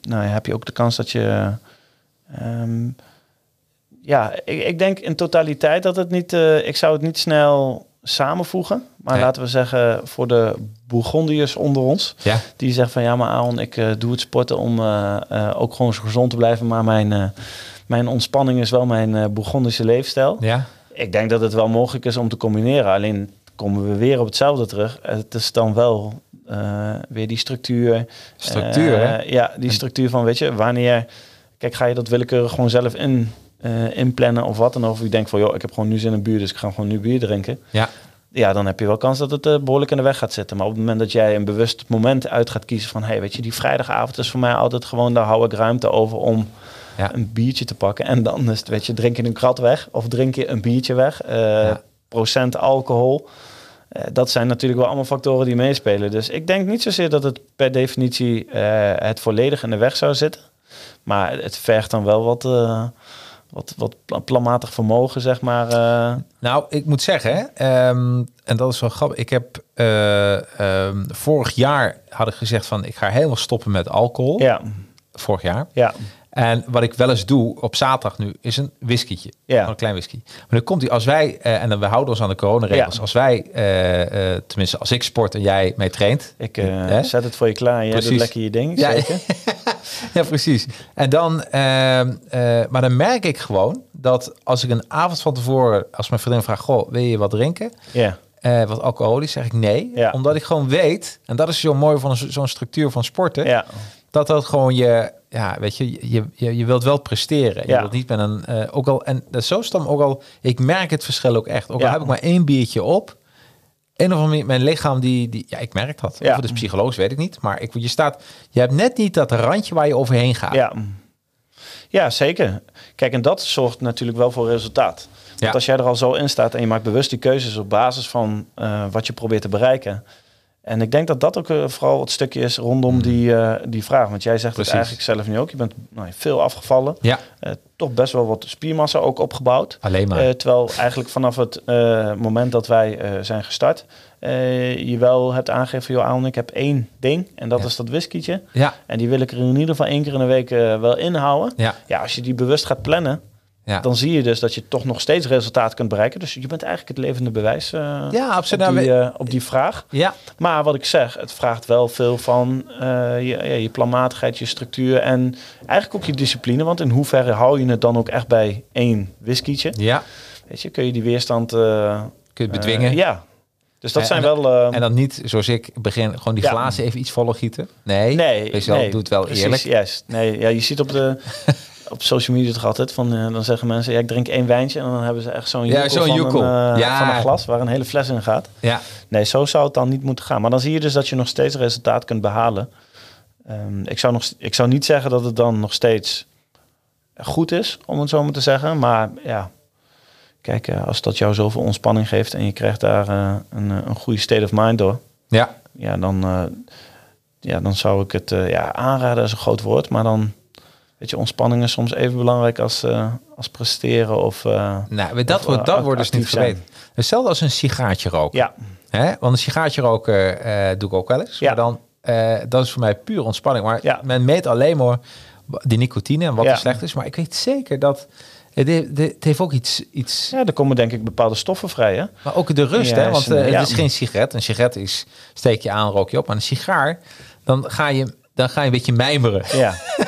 nou, heb je ook de kans dat je... ehm, ja, ik, ik denk in totaliteit dat het niet... ik zou het niet snel samenvoegen. Maar Nee. laten we zeggen, voor de Bourgondiërs onder ons... Ja. Die zegt van ja, maar Aaron, ik eh, doe het sporten om eh, eh, ook gewoon zo gezond te blijven. Maar mijn, mijn ontspanning is wel mijn Bourgondische leefstijl. Ja. Ik denk dat het wel mogelijk is om te combineren. Alleen komen we weer op hetzelfde terug. Het is dan wel weer die structuur. Structuur, hè? Ja, die structuur van, weet je, wanneer... Kijk, ga je dat willekeurig gewoon zelf in, inplannen of wat dan ook. Of je denkt van, joh, ik heb gewoon nu zin in bier, dus ik ga gewoon nu bier drinken Ja. Ja, dan heb je wel kans dat het eh, behoorlijk in de weg gaat zitten. Maar op het moment dat jij een bewust moment uit gaat kiezen van... hey, weet je, die vrijdagavond is voor mij altijd gewoon... daar hou ik ruimte over om Ja. een biertje te pakken. En dan is het, weet je, drink je een krat weg of drink je een biertje weg. Eh, Ja. Procent alcohol. Eh, dat zijn natuurlijk wel allemaal factoren die meespelen. Dus ik denk niet zozeer dat het per definitie het volledig in de weg zou zitten. Maar het vergt dan wel wat... wat, wat pla- planmatig vermogen, zeg maar. eh. Nou, ik moet zeggen, hè, ehm, en dat is wel grappig. Ik heb eh, ehm, vorig jaar had ik gezegd van ik ga helemaal stoppen met alcohol. ja, Vorig jaar. ja, En wat ik wel eens doe op zaterdag nu, is een whiskietje. Ja. Een klein whisky. Maar dan komt hij, als wij, eh, en dan we houden ons aan de coronaregels. Ja. Als wij, eh, eh, tenminste als ik sport en jij mee traint. Ik Hè? zet het voor je klaar en jij doet lekker je ding. Ja, zeker? ja, precies. En dan, ehm, eh, maar dan merk ik gewoon dat als ik een avond van tevoren, als mijn vriendin vraagt, goh, wil je wat drinken? Ja. Wat alcoholisch, zeg ik nee. Ja. Omdat ik gewoon weet, en dat is zo mooi van zo- zo'n structuur van sporten, Ja. Dat dat gewoon je, ja, weet je, je, je, je wilt wel presteren. Je Ja. wilt niet met een, eh, ook al, en dat zo stam ook al, ik merk het verschil ook echt. Ook al heb ik maar één biertje op, een of andere mijn lichaam die, die, ja, ik merk dat. Ja. Of het is psychologisch, weet ik niet. Maar ik, je staat, je hebt net niet dat randje waar je overheen gaat. Ja. ja, zeker. Kijk, en dat zorgt natuurlijk wel voor resultaat. Want Ja. als jij er al zo in staat en je maakt bewust die keuzes op basis van eh, wat je probeert te bereiken. En ik denk dat dat ook eh, vooral het stukje is rondom die, eh, die vraag. Want jij zegt Precies. het eigenlijk zelf nu ook. Je bent nou, veel afgevallen. Ja, Eh, toch best wel wat spiermassa ook opgebouwd. alleen maar. Terwijl eigenlijk vanaf het moment dat wij zijn gestart, je wel hebt aangegeven, joh Aaron, ik heb één ding en dat Ja. is dat whiskietje. ja, En die wil ik er in ieder geval één keer in de week wel inhouden. ja, Ja, als je die bewust gaat plannen, ja. dan zie je dus dat je toch nog steeds resultaat kunt bereiken. Dus je bent eigenlijk het levende bewijs eh, ja, op, absoluut. Nou, die, we- eh, op die vraag. ja, Maar wat ik zeg, het vraagt wel veel van eh, je, ja, je planmatigheid, je structuur en eigenlijk ook je discipline. Want in hoeverre hou je het dan ook echt bij één whiskietje? ja. Weet je, kun je die weerstand Kun je bedwingen. ja. Dus dat En- zijn wel. En dan niet, zoals ik, begin gewoon die Ja. glazen even iets voller gieten. Nee, nee, nee, doe het wel precies, eerlijk. Juist. Nee, ja, je ziet op de op social media toch altijd van, eh, dan zeggen mensen, ja, ik drink één wijntje en dan hebben ze echt zo'n Ja, joekel zo'n van. Een, eh, Ja. van een glas waar een hele fles in gaat. Ja, Nee, zo zou het dan niet moeten gaan. Maar dan zie je dus dat je nog steeds resultaat kunt behalen. Ehm, ik, zou nog, ik zou niet zeggen dat het dan nog steeds goed is, om het zo maar te zeggen. Maar ja, kijk, eh, als dat jou zoveel ontspanning geeft en je krijgt daar eh, een, eh, een goede state of mind door. ja, Ja, dan, eh, ja, dan zou ik het eh, ja, aanraden, is een groot woord. Maar dan, weet je, ontspanning is soms even belangrijk als, eh, als presteren of... eh, nou, dat, Of, wordt, eh, dat wordt dus niet verbeterd. Hetzelfde als een sigaartje roken. ja, Hè? Want een sigaartje roken doe ik ook wel eens. Ja. Maar dan, dat is voor mij puur ontspanning. Maar Ja. men meet alleen maar de nicotine en wat Ja. er slecht is. Maar ik weet zeker dat... Het, heeft ook iets, iets ja, er komen denk ik bepaalde stoffen vrij, hè? Maar ook de rust, Ja, hè? Want ja. het is geen sigaret. Een sigaret is steek je aan, rook je op. Maar een sigaar, dan ga je, dan ga je een beetje mijmeren. Ja.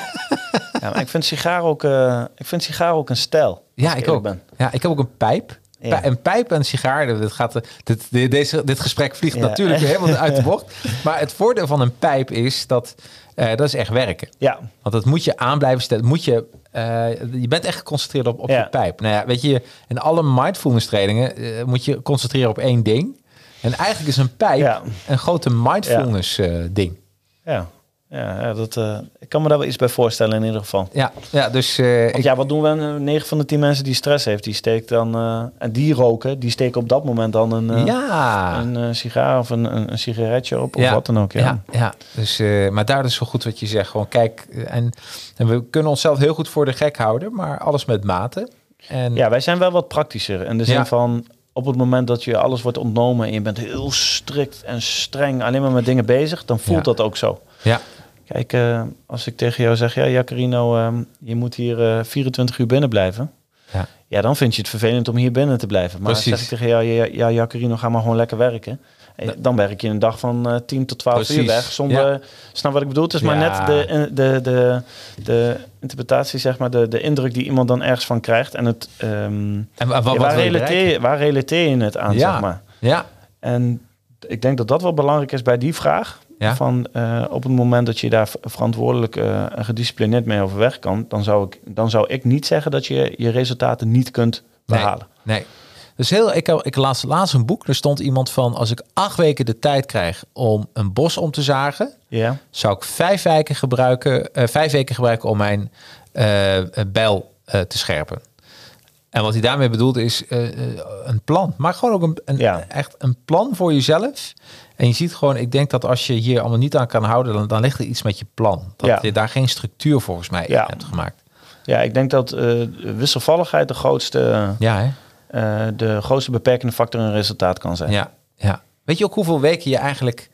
ja maar ik vind sigaar ook, eh, ik vind sigaar ook een stijl. Ja, ik ook. Ben. Ja, ik heb ook een pijp. Ja. Een pijp en sigaar, dit, gaat, eh, dit, dit, deze, dit gesprek vliegt Ja. natuurlijk helemaal uit de bocht. Maar het voordeel van een pijp is dat eh, dat is echt werken. Ja, Want dat moet je aan blijven stellen. Moet je, eh, je bent echt geconcentreerd op, op Ja. je pijp. Nou ja, weet je, in alle mindfulness trainingen eh, moet je concentreren op één ding. En eigenlijk is een pijp Ja. een grote mindfulness eh, ding. ja. Ja, ja dat, eh, ik kan me daar wel iets bij voorstellen in ieder geval. Ja, ja dus eh, Want ja, wat doen we? 9 van de 10 mensen die stress heeft, die steekt dan... eh, en die roken, die steken op dat moment dan een, eh, ja. een eh, sigaar of een, een, een sigaretje op. Of Ja. wat dan ook, ja. Ja, ja. Dus, eh, maar daar is zo goed wat je zegt. Gewoon kijk, eh, en, en we kunnen onszelf heel goed voor de gek houden, maar alles met mate. En Ja, wij zijn wel wat praktischer. In de zin van, op het moment dat je alles wordt ontnomen... en je bent heel strikt en streng alleen maar met dingen bezig... dan voelt dat ook zo. ja, Kijk, eh, als ik tegen jou zeg, ja, Jacarino, ehm, je moet hier eh 24 uur binnen blijven. Ja. Ja, dan vind je het vervelend om hier binnen te blijven. Maar Precies. zeg ik tegen jou, ja, ja Jacarino, ga maar gewoon lekker werken. Eh, Dan werk je een dag van eh 10 tot 12 uur weg. Zonder, Ja. snap wat ik bedoel? Het is maar net de, de, de, de interpretatie, zeg maar, de, de indruk die iemand dan ergens van krijgt. En het, ehm, en wat waar, relateer, je- waar relateer je het aan, Ja. zeg maar? Ja, En ik denk dat dat wel belangrijk is bij die vraag. Ja. Van eh, op het moment dat je daar verantwoordelijk eh, en gedisciplineerd mee overweg kan, dan zou, ik, dan zou ik niet zeggen dat je je resultaten niet kunt behalen. nee. Dus heel, ik, ik las laatst een boek, er stond iemand van, als ik acht weken de tijd krijg om een bos om te zagen, Ja, zou ik vijf weken gebruiken, eh, vijf weken gebruiken om mijn bijl te scherpen. En wat hij daarmee bedoelt is eh, eh, een plan. Maar gewoon ook een, een, Ja. echt een plan voor jezelf. En je ziet gewoon, ik denk dat als je hier allemaal niet aan kan houden, dan, dan ligt er iets met je plan. Dat Ja. je daar geen structuur volgens mij in Ja. hebt gemaakt. ja ik denk dat eh, wisselvalligheid de grootste, Ja, hè? de grootste beperkende factor in een resultaat kan zijn. Ja, ja. Weet je ook hoeveel weken je eigenlijk...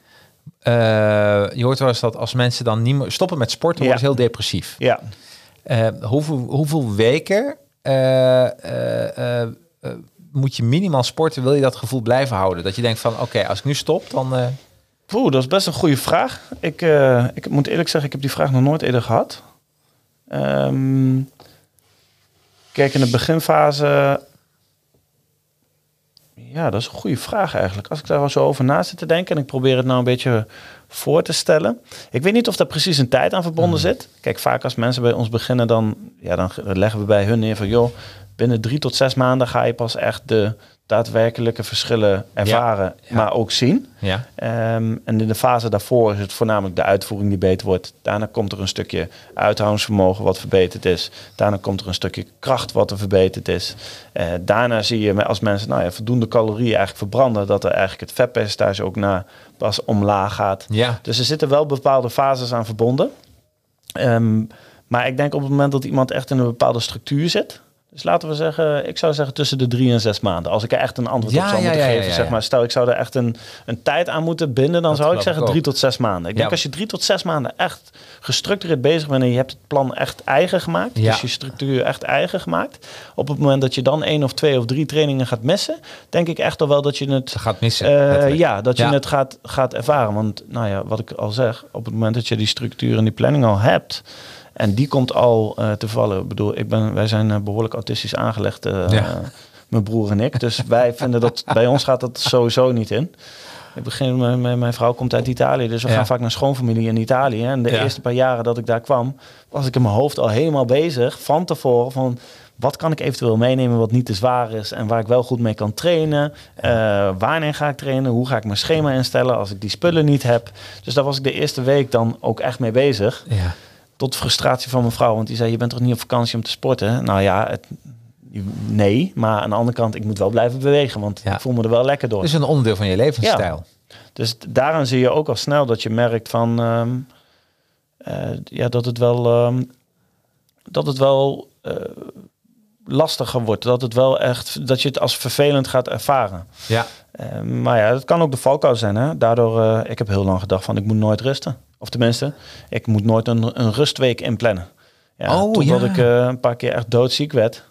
je hoort wel eens dat als mensen dan niet meer stoppen met sporten, Ja. worden ze heel depressief. Ja, hoeveel, hoeveel weken moet je minimaal sporten? Wil je dat gevoel blijven houden? Dat je denkt van, oké, als ik nu stop, dan... eh, Poeh, dat is best een goede vraag. Ik, eh, ik moet eerlijk zeggen, ik heb die vraag nog nooit eerder gehad. Ehm, kijk, in de beginfase... Ja, dat is een goede vraag eigenlijk. Als ik daar zo over na zit te denken... en ik probeer het nou een beetje voor te stellen. Ik weet niet of daar precies een tijd aan verbonden zit. Kijk, vaak als mensen bij ons beginnen... dan, ja, dan leggen we bij hun neer van... joh, binnen drie tot zes maanden ga je pas echt de daadwerkelijke verschillen ervaren... ja. maar ook zien. ja. Ehm, en in de fase daarvoor is het voornamelijk de uitvoering die beter wordt. Daarna komt er een stukje uithoudingsvermogen wat verbeterd is. Daarna komt er een stukje kracht wat er verbeterd is. Eh, daarna zie je als mensen nou ja, voldoende calorieën eigenlijk verbranden, dat er eigenlijk het vetpercentage ook naar pas omlaag gaat. Ja. Dus er zitten wel bepaalde fases aan verbonden. Ehm, maar ik denk op het moment dat iemand echt in een bepaalde structuur zit. Dus laten we zeggen, ik zou zeggen tussen de drie en zes maanden. Als ik er echt een antwoord Ja, op zou ja, moeten ja, geven. ja, Zeg maar, stel ik zou er echt een, een tijd aan moeten binden, dan Dat zou ik zeggen ik drie tot zes maanden. Ik denk als je drie tot zes maanden echt gestructureerd bezig bent en je hebt het plan echt eigen gemaakt. Dus je structuur echt eigen gemaakt. Op het moment dat je dan één of twee of drie trainingen gaat missen, denk ik echt al wel dat je het gaat missen. eh, ja, dat je het gaat, gaat ervaren. Want nou ja, wat ik al zeg, op het moment dat je die structuur en die planning al hebt. En die komt al eh, te vallen. Ik bedoel, ik ben, wij zijn eh, behoorlijk autistisch aangelegd, eh, Ja. mijn broer en ik. Dus wij vinden dat, bij ons gaat dat sowieso niet in. Ik begin, mijn, mijn, vrouw komt uit Italië, dus we Ja. gaan vaak naar schoonfamilie in Italië. En de Ja. eerste paar jaren dat ik daar kwam, was ik in mijn hoofd al helemaal bezig van tevoren van wat kan ik eventueel meenemen wat niet te zwaar is en waar ik wel goed mee kan trainen. Eh, wanneer ga ik trainen? Hoe ga ik mijn schema instellen als ik die spullen niet heb? Dus daar was ik de eerste week dan ook echt mee bezig. Ja. Tot frustratie van mijn vrouw, want die zei: Je bent toch niet op vakantie om te sporten? Nou ja, het, nee, maar aan de andere kant, ik moet wel blijven bewegen, want Ja. ik voel me er wel lekker door. Dus een onderdeel van je levensstijl. Dus d- daaraan zie je ook al snel dat je merkt van ehm, eh, ja, dat het wel ehm, dat het wel eh, lastiger wordt. Dat het wel echt dat je het als vervelend gaat ervaren. Ja. Eh, maar ja, dat kan ook de valkuil zijn. Hè? Daardoor, ik heb heel lang gedacht van ik moet nooit rusten. Of tenminste, ik moet nooit een, een rustweek inplannen. Ja, Oh, totdat ja. ik eh, een paar keer echt doodziek werd.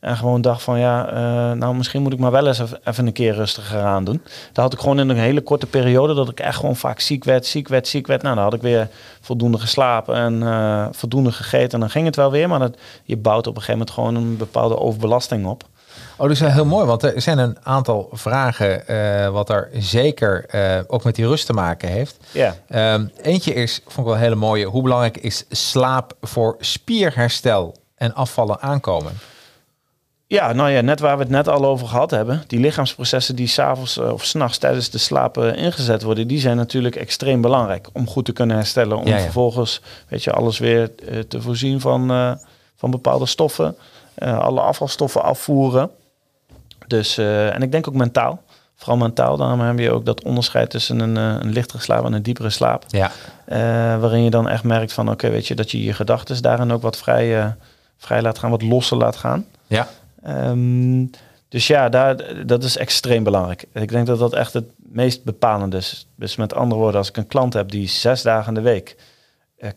En gewoon dacht van ja, eh, nou misschien moet ik maar wel eens even, even een keer rustiger aan doen. Daar had ik gewoon in een hele korte periode dat ik echt gewoon vaak ziek werd, ziek werd, ziek werd. Nou, dan had ik weer voldoende geslapen en eh, voldoende gegeten. En dan ging het wel weer, maar dat, je bouwt op een gegeven moment gewoon een bepaalde overbelasting op. Oh, dus heel mooi, want er zijn een aantal vragen eh, wat er zeker eh, ook met die rust te maken heeft. Ja. Ehm, eentje is, vond ik wel een hele mooie, hoe belangrijk is slaap voor spierherstel en afvallen aankomen? Ja, nou ja, net waar we het net al over gehad hebben. Die lichaamsprocessen die s'avonds of s'nachts tijdens de slaap uh, ingezet worden, die zijn natuurlijk extreem belangrijk om goed te kunnen herstellen. Om Ja, ja. vervolgens, weet je, alles weer te voorzien van, uh, van bepaalde stoffen. Uh, alle afvalstoffen afvoeren. Dus, uh, en ik denk ook mentaal. Vooral mentaal, daarom heb je ook dat onderscheid tussen een, uh, een lichtere slaap en een diepere slaap. Ja. Uh, waarin je dan echt merkt van, oké, weet je, dat je je gedachten daarin ook wat vrij, uh, vrij laat gaan, wat losser laat gaan. Ja. Um, dus ja, daar, dat is extreem belangrijk. Ik denk dat dat echt het meest bepalende is. Dus met andere woorden, als ik een klant heb die zes dagen in de week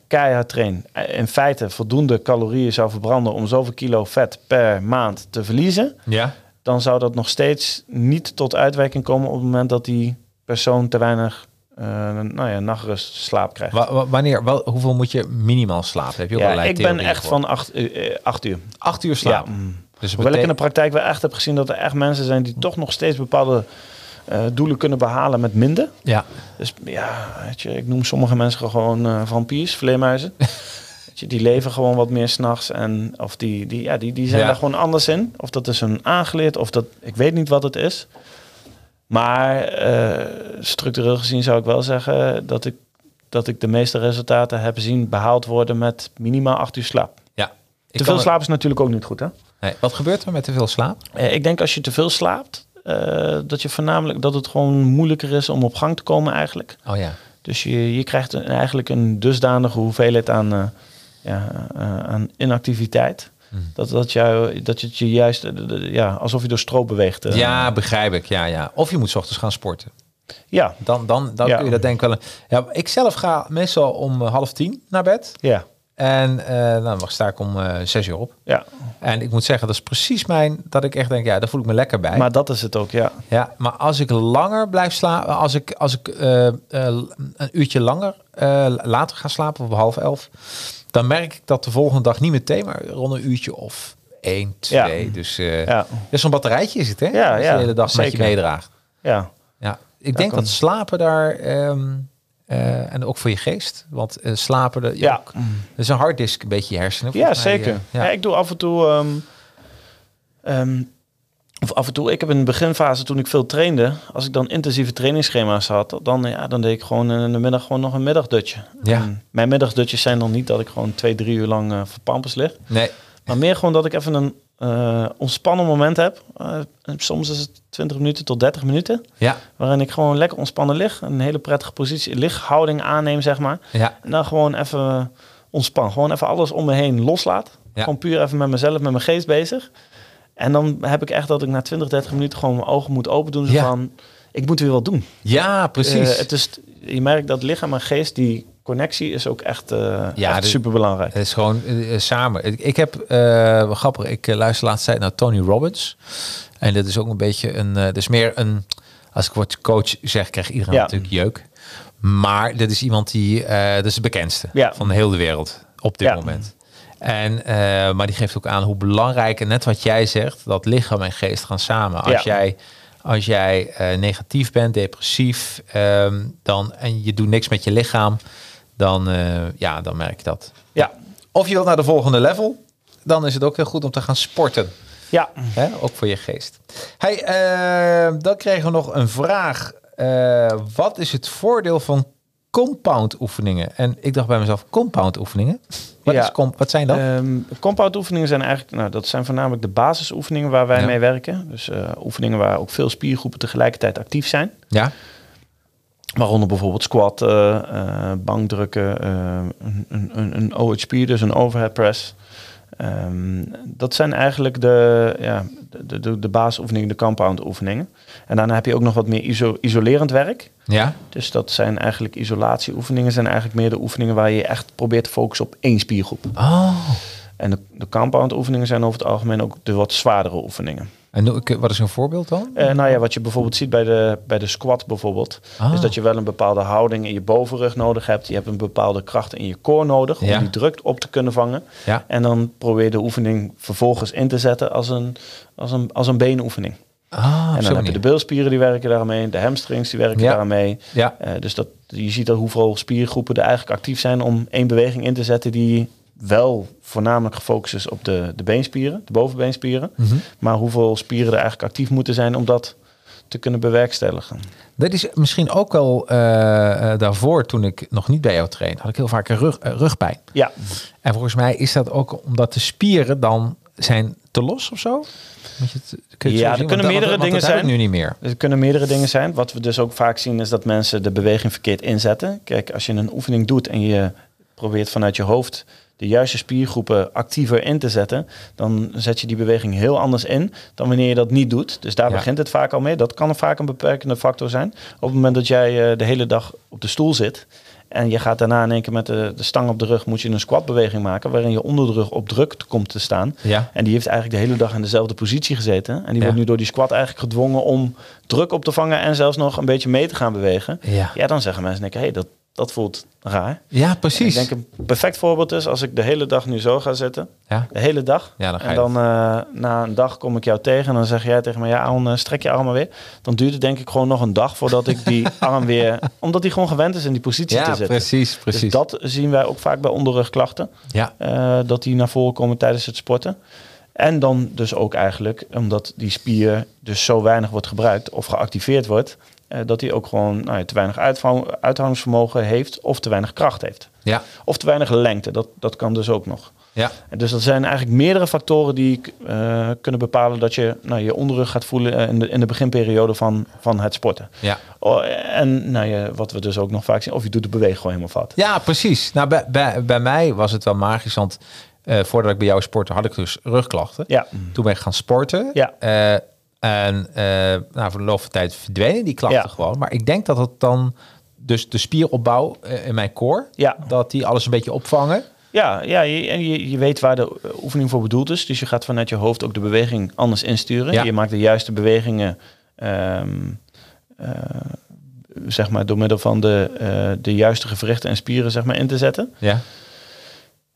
keihard traint, in feite voldoende calorieën zou verbranden om zoveel kilo vet per maand te verliezen, Ja. dan zou dat nog steeds niet tot uitwerking komen op het moment dat die persoon te weinig uh, nou ja, nachtrust slaap krijgt. Wa- wa- wanneer, wel, hoeveel moet je minimaal slapen? Heb je ook ja, ik ben echt voor? van acht, uh, acht uur. acht uur slaap. Ja, mm. Dus Hoewel ik in de praktijk wel echt heb gezien dat er echt mensen zijn die toch nog steeds bepaalde uh, doelen kunnen behalen met minder. ja. Dus ja, weet je, ik noem sommige mensen gewoon uh, vampiers, vleermuizen. die leven gewoon wat meer s'nachts. En of die, die, ja, die, die zijn Ja. daar gewoon anders in. Of dat is hun aangeleerd, of dat ik weet niet wat het is. Maar uh, structureel gezien zou ik wel zeggen dat ik, dat ik de meeste resultaten heb zien behaald worden met minimaal acht uur slaap. ja. Te veel slaap is natuurlijk ook niet goed, hè? Nee. Wat gebeurt er met te veel slaap? Eh, ik denk als je te veel slaapt, eh, dat je voornamelijk dat het gewoon moeilijker is om op gang te komen eigenlijk. Oh ja. Dus je, je krijgt een, eigenlijk een dusdanige hoeveelheid aan, eh, ja, eh, aan inactiviteit. Hmm. Dat, dat, jou, dat je het je juist, ja, alsof je door stroop beweegt. ja, begrijp ik. Ja, ja. Of je moet 's ochtends gaan sporten. ja, Dan, dan, dan Ja. kun je dat denk ik wel. Ja, ik zelf ga meestal om half tien naar bed. ja. En eh dan sta ik om eh, zes uur op. Ja, En ik moet zeggen, dat is precies mijn... Dat ik echt denk, ja, daar voel ik me lekker bij. maar dat is het ook, ja. Ja, maar als ik langer blijf slapen, als ik, als ik eh, een uurtje langer later ga slapen, op half elf, dan merk ik dat de volgende dag niet meteen, maar rond een uurtje of één, twee. Ja. Dus Ja, ja, zo'n batterijtje is het, hè? Ja, Als je ja, de hele dag met je zeker. meedraagt. ja. Ja, ik denk kan- dat slapen daar ehm, eh, en ook voor je geest, want eh, slapen, de, Ja. ook- dat is een harddisk, een beetje je hersenen. Ja, mij, zeker. eh, ja. ja. ik doe af en toe... ehm, ehm, of af en toe, ik heb in de beginfase toen ik veel trainde, als ik dan intensieve trainingsschema's had, dan, ja, dan deed ik gewoon in de middag gewoon nog een middagdutje. Ja. En mijn middagdutjes zijn dan niet dat ik gewoon twee, drie uur lang voor pampers lig. Nee, Maar meer gewoon dat ik even een eh, ontspannen moment heb. Eh, soms is het 20 minuten tot 30 minuten. ja, Waarin ik gewoon lekker ontspannen lig. Een hele prettige positie, lichthouding aanneem, zeg maar. ja, En dan gewoon even ontspan. Gewoon even alles om me heen loslaat. Ja. Gewoon puur even met mezelf, met mijn geest bezig. En dan heb ik echt dat ik na 20, 30 minuten gewoon mijn ogen moet open doen. Zo Ja. van, ik moet weer wat doen. ja, precies. Eh, het is, je merkt dat lichaam en geest, die connectie is ook echt, eh Ja, echt de- super belangrijk. Het is gewoon eh, samen. Ik, ik heb, eh grappig, ik eh, luister laatst tijd naar Tony Robbins. En dit is ook een beetje een, eh dus meer een, als ik word coach zeg, krijgt iedereen Ja. natuurlijk jeuk. Maar dit is iemand die, eh dat is de bekendste Ja. van de hele wereld op dit moment. En, eh, maar die geeft ook aan hoe belangrijk, en net wat jij zegt, dat lichaam en geest gaan samen. Als jij, als jij eh, negatief bent, depressief, ehm, dan, en je doet niks met je lichaam, dan, eh, ja, dan merk je dat. Ja, Of je wilt naar de volgende level, dan is het ook heel goed om te gaan sporten. ja. Hè? Ook voor je geest. Hey, eh, dan kregen we nog een vraag. Eh, wat is het voordeel van compound oefeningen? En ik dacht bij mezelf, compound oefeningen? Wat, Ja. is com- wat zijn dat? Ehm compound oefeningen zijn eigenlijk, nou, dat zijn voornamelijk de basisoefeningen waar wij Ja. mee werken. Dus oefeningen waar ook veel spiergroepen tegelijkertijd actief zijn. ja? Waaronder bijvoorbeeld squat, eh, eh, bankdrukken, eh, een, een, een, OHP, dus een overhead press. Ehm, dat zijn eigenlijk de, ja, de, de, de basisoefeningen, de compound oefeningen. En daarna heb je ook nog wat meer iso- isolerend werk. Ja? Dus dat zijn eigenlijk isolatieoefeningen, zijn eigenlijk meer de oefeningen waar je echt probeert te focussen op één spiergroep. Oh. En de, de compound oefeningen zijn over het algemeen ook de wat zwaardere oefeningen. En wat is een voorbeeld dan? Eh, nou ja, wat je bijvoorbeeld ziet bij de, bij de squat bijvoorbeeld, Ah. is dat je wel een bepaalde houding in je bovenrug nodig hebt. Je hebt een bepaalde kracht in je core nodig om Ja. die druk op te kunnen vangen. Ja. En dan probeer je de oefening vervolgens in te zetten als een, als een, als een beenoefening. Ah, en dan heb je de bilspieren die werken daarmee, de hamstrings die werken Ja. daarmee. Ja, Eh, dus dat, je ziet dat hoeveel spiergroepen er eigenlijk actief zijn om één beweging in te zetten die wel voornamelijk gefocust is op de, de beenspieren, de bovenbeenspieren. Mhm. Maar hoeveel spieren er eigenlijk actief moeten zijn om dat te kunnen bewerkstelligen. Dat is misschien ook wel eh, eh, daarvoor, toen ik nog niet bij jou trainde, had ik heel vaak een rug, eh, rugpijn. Ja, En volgens mij is dat ook omdat de spieren dan zijn te los of zo? Moet je het, kun je het Ja, er kunnen Want meerdere dingen dat zijn. nu niet meer. er kunnen meerdere dingen zijn. Wat we dus ook vaak zien is dat mensen de beweging verkeerd inzetten. Kijk, als je een oefening doet en je probeert vanuit je hoofd de juiste spiergroepen actiever in te zetten, dan zet je die beweging heel anders in dan wanneer je dat niet doet. Dus daar Ja. begint het vaak al mee. Dat kan vaak een beperkende factor zijn. Op het moment dat jij eh, de hele dag op de stoel zit en je gaat daarna in één keer met de, de stang op de rug, moet je een squatbeweging maken waarin je onder de rug op druk komt te staan. Ja. En die heeft eigenlijk de hele dag in dezelfde positie gezeten. En die Ja. wordt nu door die squat eigenlijk gedwongen om druk op te vangen en zelfs nog een beetje mee te gaan bewegen. Ja. Ja, dan zeggen mensen, hé, hey, dat, dat voelt raar. Ja, Ik precies. denk een perfect voorbeeld is als ik de hele dag nu zo ga zitten. ja. De hele dag. Ja, dan ga en dan eh, na een dag kom ik jou tegen en dan zeg jij tegen me, ja, Aaron, eh, strek je armen weer. Dan duurt het denk ik gewoon nog een dag voordat ik die arm weer, omdat die gewoon gewend is in die positie te ja zitten. precies, precies. Dus dat zien wij ook vaak bij onderrugklachten. ja. Eh, dat die naar voren komen tijdens het sporten. En dan dus ook eigenlijk, omdat die spier dus zo weinig wordt gebruikt of geactiveerd wordt, eh, dat hij ook gewoon nou ja, te weinig uithoudingsvermogen heeft of te weinig kracht heeft. Ja. Of te weinig lengte, dat, dat kan dus ook nog. Ja. En dus dat zijn eigenlijk meerdere factoren die eh, kunnen bepalen dat je nou, je onderrug gaat voelen eh, in de, in de beginperiode van, van het sporten. Ja. Oh, en nou ja, wat we dus ook nog vaak zien, of je doet de beweging gewoon helemaal fout. Ja, precies. Nou, bij, bij, bij mij was het wel magisch, want voordat ik bij jou sportte had ik dus rugklachten. Ja, Toen ben ik gaan sporten. Ja. Eh, en eh, nou, voor de loop van tijd verdwenen die klachten Ja. gewoon. Maar ik denk dat het dan, dus de spieropbouw eh, in mijn core, ja, dat die alles een beetje opvangen. Ja, ja je, en je, je weet waar de oefening voor bedoeld is. Dus je gaat vanuit je hoofd ook de beweging anders insturen. Ja. Je maakt de juiste bewegingen, ehm, eh, zeg maar, door middel van de, eh, de juiste gewrichten en spieren zeg maar, in te zetten. Ja.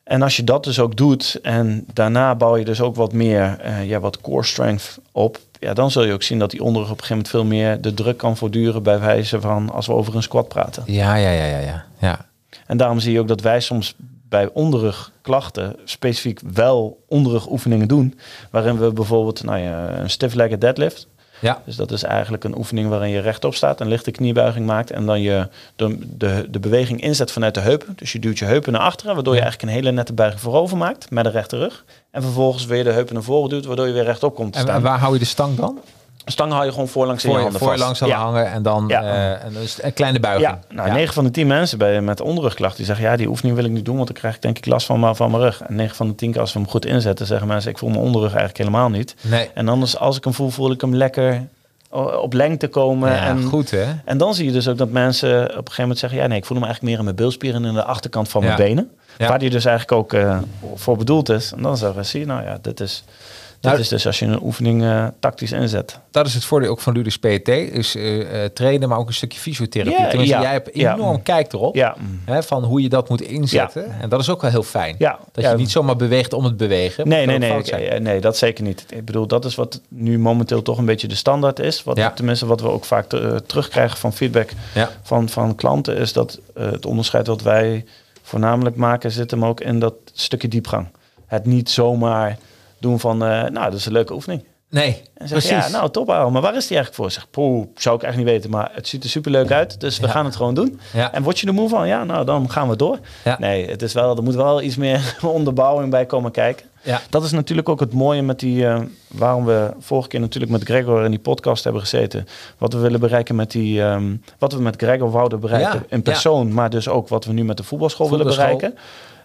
En als je dat dus ook doet en daarna bouw je dus ook wat meer, eh, ja, wat core strength op. Ja, dan zul je ook zien dat die onderrug op een gegeven moment veel meer de druk kan voortduren bij wijze van als we over een squat praten. Ja, ja, ja, ja, ja. ja. En daarom zie je ook dat wij soms bij onderrugklachten specifiek wel onderrugoefeningen doen. Waarin we bijvoorbeeld nou ja, een stiff-legged deadlift. Ja. Dus dat is eigenlijk een oefening waarin je rechtop staat, een lichte kniebuiging maakt en dan je de, de, de beweging inzet vanuit de heupen. Dus je duwt je heupen naar achteren, waardoor je eigenlijk een hele nette buiging voorover maakt met de rechterrug. En vervolgens weer de heupen naar voren duwt, waardoor je weer rechtop komt te staan. en waar hou je de stang dan? Stang hou je gewoon voorlangs in je Voor je, handen voor je vast. langs aan ja. hangen en dan Ja. eh, en dus een kleine buiging. Ja, nou, 9 van de 10 mensen bij, met onderrugklachten die zeggen ja, die oefening wil ik niet doen, want dan krijg ik denk ik last van, mijn- van mijn rug. En 9 van de 10 keer als we hem goed inzetten, zeggen mensen ik voel mijn onderrug eigenlijk helemaal niet. Nee. En anders als ik hem voel, voel ik hem lekker op lengte komen. Ja, en, goed hè? en dan zie je dus ook dat mensen op een gegeven moment zeggen ja, nee, ik voel hem eigenlijk meer in mijn bilspieren en in de achterkant van mijn benen. Waar die dus eigenlijk ook eh, voor bedoeld is. En dan zeggen ze, zie je, nou ja, dit is, Nou, is dus als je een oefening eh, tactisch inzet. Dat is het voordeel ook van Ludus PT. Is eh, eh, trainen, maar ook een stukje fysiotherapie. Tenminste, ja, jij hebt ja. enorm kijk erop. Ja, Hè, van hoe je dat moet inzetten. En dat is ook wel heel fijn. ja. Dat je niet zomaar beweegt om het bewegen. Nee, nee, nee, eh, nee, dat zeker niet. Ik bedoel, dat is wat nu momenteel toch een beetje de standaard is. Wat. Tenminste, wat we ook vaak terugkrijgen van feedback van, van klanten, is dat het onderscheid wat wij voornamelijk maken, zit hem ook in dat stukje diepgang. Het niet zomaar doen van, eh, nou, dat is een leuke oefening. Nee, En zeg precies. ja, nou, top, Aaron, maar waar is die eigenlijk voor? Zeg, poeh, zou ik echt niet weten, maar het ziet er superleuk uit, dus we Ja. gaan het gewoon doen. Ja. En word je er moe van? Ja, nou, dan gaan we door. Ja. Nee, het is wel, er moet wel iets meer onderbouwing bij komen kijken. Ja. Dat is natuurlijk ook het mooie met die, eh, waarom we vorige keer natuurlijk met Gregor in die podcast hebben gezeten. Wat we willen bereiken met die, ehm, wat we met Gregor wouden bereiken in persoon, maar dus ook wat we nu met de voetbalschool, willen bereiken.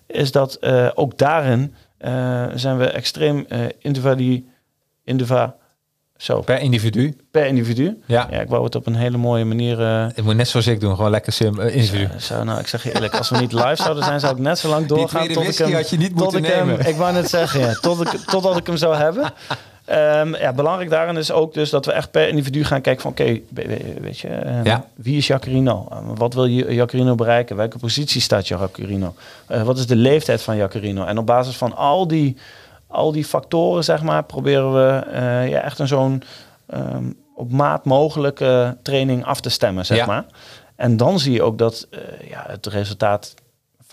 Is dat eh, ook daarin eh, zijn we extreem eh individu, indiva, zo, per, Per individu. individu. Ja. Ja, ik wou het op een hele mooie manier. eh, Ik moet net zoals ik doen. Gewoon lekker sim, individu. Zo, nou, ik zeg je eerlijk, als we niet live zouden zijn, zou ik net zo lang doorgaan. tot ik hem, had je niet tot moeten ik hem- ik wou net zeggen, ja, tot ik, totdat ik hem zou hebben. Ehm, ja, belangrijk daarin is ook dus dat we echt per individu gaan kijken van, oké, we- we- weet je, eh, Ja. wie is Jacarino? Eh, wat wil je Jacarino bereiken? Welke positie staat Jacarino? Eh, wat is de leeftijd van Jacarino? En op basis van al die, al die factoren, zeg maar, proberen we eh, ja, echt een zo'n ehm, op maat mogelijke training af te stemmen, zeg Ja. maar. En dan zie je ook dat eh, ja, het resultaat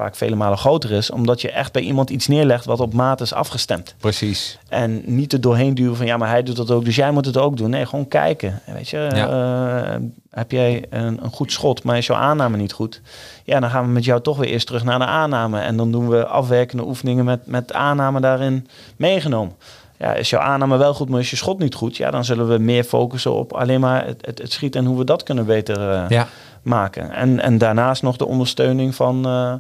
vaak vele malen groter is, omdat je echt bij iemand iets neerlegt wat op maat is afgestemd. Precies. En niet er doorheen duwen van ja, maar hij doet dat ook, dus jij moet het ook doen. Nee, gewoon kijken. En Weet je, eh, heb jij een, een goed schot, maar is jouw aanname niet goed? Ja, dan gaan we met jou toch weer eerst terug naar de aanname. En dan doen we afwerkende oefeningen met, met aanname daarin meegenomen. Ja, is jouw aanname wel goed, maar is je schot niet goed? Ja, dan zullen we meer focussen op alleen maar het, het, het schieten en hoe we dat kunnen beter eh, Ja. maken. En, en daarnaast nog de ondersteuning van, eh,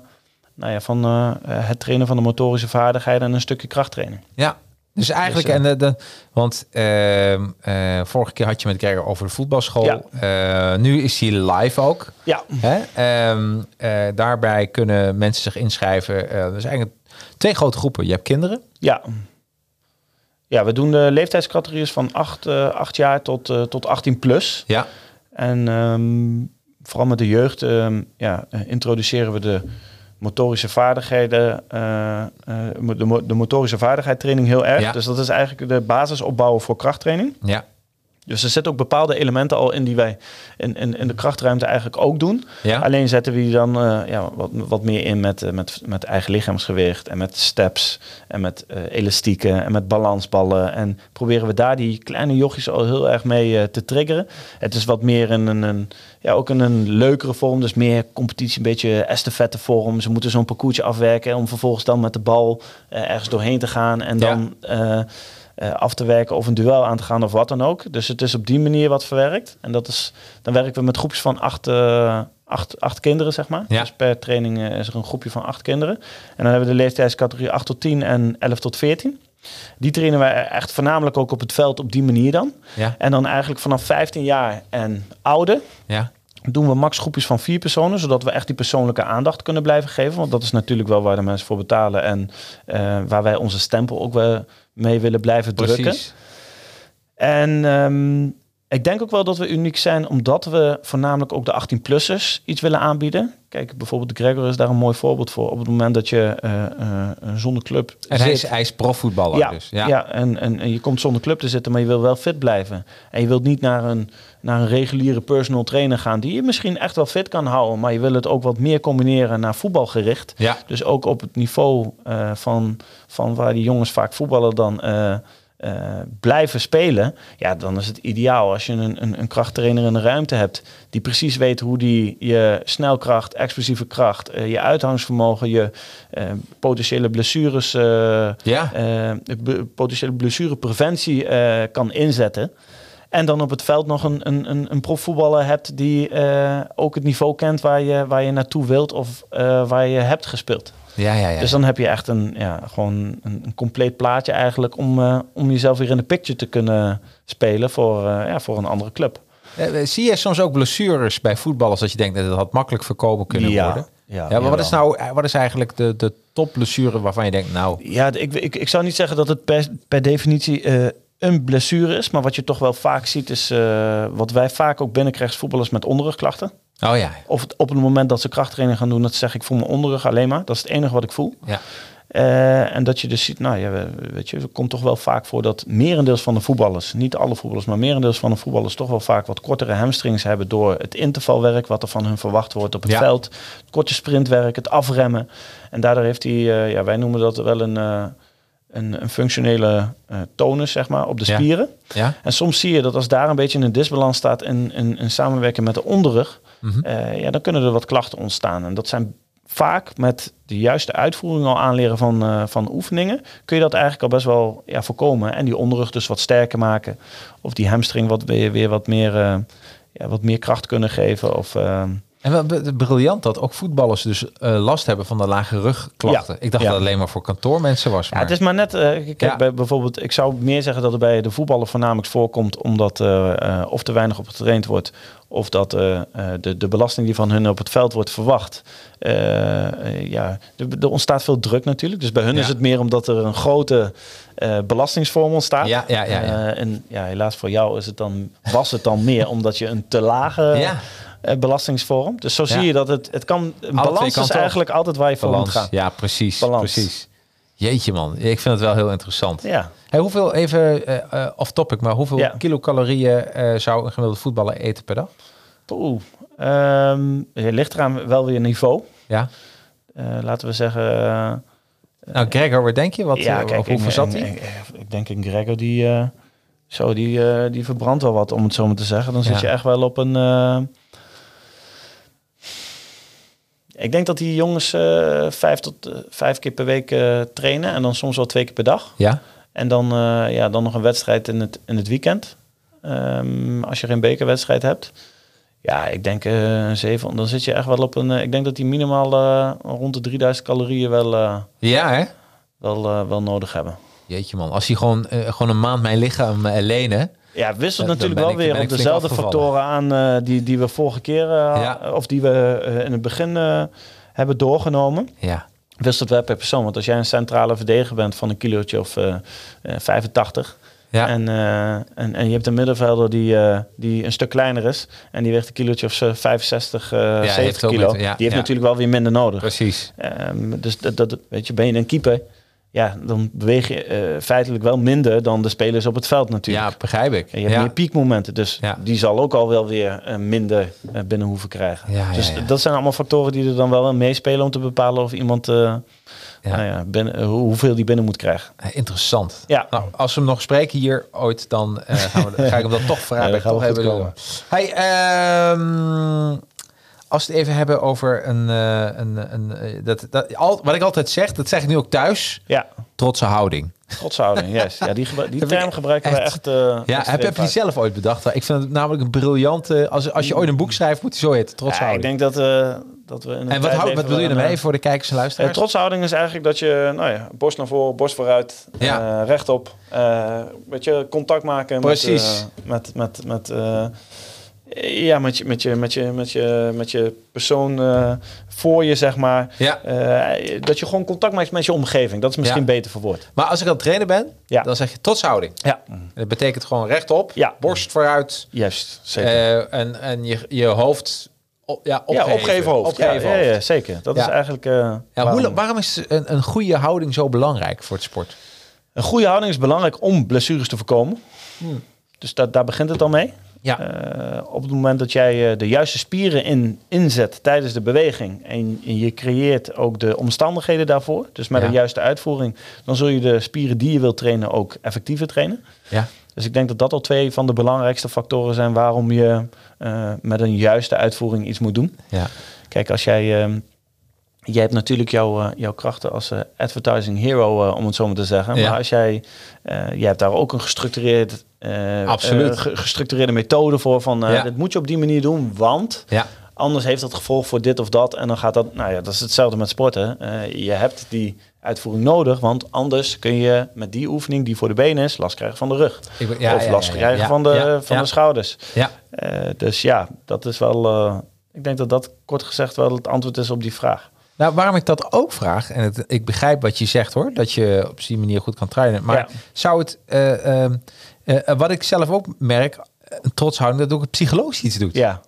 nou ja, van eh, het trainen van de motorische vaardigheden en een stukje krachttraining. Ja. Dus eigenlijk, Dus, en de, de, want ehm, eh, vorige keer had je met Gregor over de voetbalschool. Ja. Eh, nu is hij live ook. Ja, Hè? Ehm, eh, daarbij kunnen mensen zich inschrijven. Eh er zijn eigenlijk twee grote groepen. Je hebt kinderen. Ja. Ja, we doen de leeftijdscategorieën van 8, eh 8 jaar tot, eh, tot 18 plus. Ja. En ehm, vooral met de jeugd ja, eh, introduceren we de motorische vaardigheden, eh, de, de motorische vaardigheid training heel erg. Ja. Dus dat is eigenlijk de basis opbouwen voor krachttraining. Ja. Dus er zitten ook bepaalde elementen al in die wij in, in, in de krachtruimte eigenlijk ook doen. Ja. Alleen zetten we die dan eh, ja, wat, wat meer in met, eh, met, met eigen lichaamsgewicht en met steps en met eh, elastieken en met balansballen. En proberen we daar die kleine jochies al heel erg mee te triggeren. Het is wat meer een, een, een, ja, ook in een leukere vorm, dus meer competitie, een beetje estafette vorm. Ze moeten zo'n parcoursje afwerken om vervolgens dan met de bal ergens doorheen te gaan en dan... eh, af te werken of een duel aan te gaan of wat dan ook. Dus het is op die manier wat verwerkt. En dat is, dan werken we met groepjes van acht, eh, acht, acht kinderen, zeg maar. Ja. Dus per training eh, is er een groepje van acht kinderen. En dan hebben we de leeftijdscategorie 8 tot 10 en 11 tot 14. Die trainen wij echt voornamelijk ook op het veld op die manier dan. Ja. En dan eigenlijk vanaf 15 jaar en ouder Ja. doen we max groepjes van vier personen, zodat we echt die persoonlijke aandacht kunnen blijven geven. Want dat is natuurlijk wel waar de mensen voor betalen en waar wij onze stempel ook wel mee willen blijven drukken. Precies. En ehm, ik denk ook wel dat we uniek zijn, omdat we voornamelijk ook de 18-plussers iets willen aanbieden. Kijk, bijvoorbeeld de Gregor is daar een mooi voorbeeld voor. Op het moment dat je eh, zonder club En hij is, hij is profvoetballer ja, dus. ja. Ja. en, en, en je komt zonder club te zitten, maar je wil wel fit blijven. En je wilt niet naar een, naar een reguliere personal trainer gaan die je misschien echt wel fit kan houden, maar je wil het ook wat meer combineren naar voetbalgericht. Ja. Dus ook op het niveau van, van waar die jongens vaak voetballen dan eh, blijven spelen. Ja, dan is het ideaal als je een, een, een krachttrainer in de ruimte hebt die precies weet hoe die je snelkracht, explosieve kracht, eh, je uithangsvermogen, je eh, potentiële blessures, Ja. potentiële blessurepreventie kan inzetten. En dan op het veld nog een, een, een, een profvoetballer hebt die ook het niveau kent waar je, waar je naartoe wilt of waar je hebt gespeeld. Ja, ja, ja. Dus dan heb je echt een, ja, gewoon een, een compleet plaatje eigenlijk om, eh, om jezelf weer in de picture te kunnen spelen voor, eh, ja, voor een andere club. Eh, Zie je soms ook blessures bij voetballers dat je denkt dat het had makkelijk voorkomen kunnen worden? Ja, Ja, maar wat is nou wat is eigenlijk de, de topblessure waarvan je denkt, nou, Ja, ik, ik, ik zou niet zeggen dat het per, per definitie een blessure is. Maar wat je toch wel vaak ziet is, wat wij vaak ook binnenkrijgen, voetballers met onderrugklachten. Oh ja, Of op het moment dat ze krachttraining gaan doen, dat zeg ik voel mijn onderrug alleen maar. Dat is het enige wat ik voel. ja, Eh, en dat je dus ziet, nou ja, we- weet je, het komt toch wel vaak voor dat merendeels van de voetballers, niet alle voetballers, maar merendeels van de voetballers toch wel vaak wat kortere hamstrings hebben door het intervalwerk wat er van hun verwacht wordt op het Ja. veld, het korte sprintwerk, het afremmen. En daardoor heeft hij, eh, ja, wij noemen dat wel een, eh, een, een functionele eh, tonus, zeg maar, op de spieren. ja, En soms zie je dat als daar een beetje een disbalans staat in, in, in samenwerking met de onderrug, Mhm. eh, ja, dan kunnen er wat klachten ontstaan. En dat zijn vaak met de juiste uitvoering al aanleren van, eh, van oefeningen, kun je dat eigenlijk al best wel ja, voorkomen. En die onderrug dus wat sterker maken. Of die hamstring wat weer, weer wat, meer, ja, wat meer kracht kunnen geven. Of, En wel b- briljant dat ook voetballers dus eh, last hebben van de lage rugklachten. Ja, Ik dacht ja. dat het alleen maar voor kantoormensen was. Ja, Maar... het is maar net, eh, kijk, Ja. bij, bijvoorbeeld, ik zou meer zeggen dat het bij de voetballer voornamelijk voorkomt omdat eh, eh, of te weinig op getraind wordt, of dat eh, eh, de, de belasting die van hun op het veld wordt verwacht. ja, er, er ontstaat veel druk natuurlijk. Dus bij hun Ja. is het meer omdat er een grote eh, belastingsvorm ontstaat. Ja, ja, ja, ja. En ja, helaas voor jou is het dan, was het dan meer omdat je een te lage Ja. Belastingsvorm. Dus zo zie je dat het, het kan, balans is op. eigenlijk altijd waar je voor moet gaan. Ja, precies. Balans. precies. Jeetje man, ik vind het wel heel interessant. Ja. Hey, hoeveel, even eh, eh, off topic, maar hoeveel Ja. kilocalorieën eh, zou een gemiddelde voetballer eten per dag? Oeh, het ligt eraan wel weer niveau. Ja. Eh, laten we zeggen... eh, Nou, Gregor, wat denk je? Wat, ja, eh, kijk, hoeveel ik, zat hij? Ik, ik denk een Gregor die... eh, zo, die, eh, die verbrandt wel wat, om het zo maar te zeggen. Dan zit Ja. je echt wel op een... eh, ik denk dat die jongens eh, vijf tot eh, vijf keer per week eh, trainen. En dan soms wel twee keer per dag. Ja? En dan, ja, dan nog een wedstrijd in het, in het weekend. Ehm, als je geen bekerwedstrijd hebt. Ja, ik denk een zeven. Dan zit je echt wel op een... ik denk dat die minimaal rond de 3000 calorieën wel, Ja, hè? wel, wel nodig hebben. Jeetje man, als hij gewoon, gewoon een maand mijn lichaam lenen... Ja, wisselt Dan natuurlijk wel ik- weer op dezelfde factoren aan eh, die, die we vorige keer... eh, Ja. Of die we eh, in het begin hebben doorgenomen. Ja, Wisselt wel per persoon. Want als jij een centrale verdediger bent van een kilootje of eh, eh, 85... ja. En, en, en je hebt een middenvelder die, die een stuk kleiner is. En die weegt een kilootje of eh, 65, eh heeft 70 ook kilo. met- ja, die heeft ja. natuurlijk wel weer minder nodig. precies. Ehm, dus dat, dat, weet je, ben je een keeper, ja, dan beweeg je eh, feitelijk wel minder dan de spelers op het veld natuurlijk. Ja, begrijp ik. En je hebt ja. meer piekmomenten, dus Ja. die zal ook al wel weer eh, minder eh, binnen hoeven krijgen. Ja, dus dat zijn allemaal factoren die er dan wel in meespelen om te bepalen of iemand, Ja. nou ja, binnen, hoe- hoeveel die binnen moet krijgen. Interessant. Ja. Nou, als we hem nog spreken hier ooit, dan gaan we, ga ik hem dat toch vragen. Ja, dat gaan toch we komen. Hey, ehm, als we het even hebben over een... eh, een, een eh, dat, dat, al, wat ik altijd zeg, dat zeg ik nu ook thuis. Ja, Trotse houding. trotshouding, yes. Ja, die, die ik term gebruiken we echt- eh, Ja, heb, heb je die zelf ooit bedacht? Ik vind het namelijk een briljante... Als, als je ooit een boek schrijft, moet hij zo heten. Trotse Ja, ik houding. denk dat, dat we En wat, wat bedoel je ermee voor de kijkers en luisteraars? trotshouding is eigenlijk dat je, nou ja, borst naar voren, borst vooruit, Ja. rechtop. weet je, contact maken Precies. met, met, met, met, Ja, met je, met je, met je, met je, met je persoon eh, voor je, zeg maar. Ja. Eh, dat je gewoon contact maakt met je omgeving. Dat is misschien Ja. beter verwoord. Maar als ik aan het trainen ben, Ja. dan zeg je trotshouding. Ja, En Dat betekent gewoon rechtop, Ja. borst vooruit juist. Zeker. eh, en, en je, je hoofd op, ja, opgeven. ja, opgeven hoofd. Opgeven ja, ja, hoofd. ja, zeker. Dat is eigenlijk... eh, Ja, waarom. hoe, waarom is een, een goede houding zo belangrijk voor het sport? Een goede houding is belangrijk om blessures te voorkomen. Dus dat, daar begint het al mee. Ja. Eh, op het moment dat jij eh, de juiste spieren in, inzet tijdens de beweging en, en je creëert ook de omstandigheden daarvoor, dus met Ja. een juiste uitvoering, dan zul je de spieren die je wilt trainen ook effectiever trainen. Ja. Dus ik denk dat dat al twee van de belangrijkste factoren zijn waarom je eh, met een juiste uitvoering iets moet doen. Ja. Kijk, als jij. jij hebt natuurlijk jouw, jouw krachten als advertising hero, om het zo maar te zeggen. Ja. Maar als jij. jij hebt daar ook een gestructureerd. Eh, Absoluut. eh, ge- gestructureerde methode voor. Van eh Ja. dit moet je op die manier doen, want Ja. anders heeft dat gevolg voor dit of dat. En dan gaat dat. Nou ja, dat is hetzelfde met sporten. Je hebt die uitvoering nodig, want anders kun je met die oefening die voor de benen is, last krijgen van de rug. Ben- ja, of last ja, ja, krijgen van, de, van de schouders. Ja. Dus ja, dat is wel. ik denk dat dat kort gezegd wel het antwoord is op die vraag. Nou, waarom ik dat ook vraag, en het, ik begrijp wat je zegt hoor, dat je op die manier goed kan trainen. Maar zou het, eh, eh, wat ik zelf ook merk, een trotshouding, dat ook het psychologisch iets doet. Ja,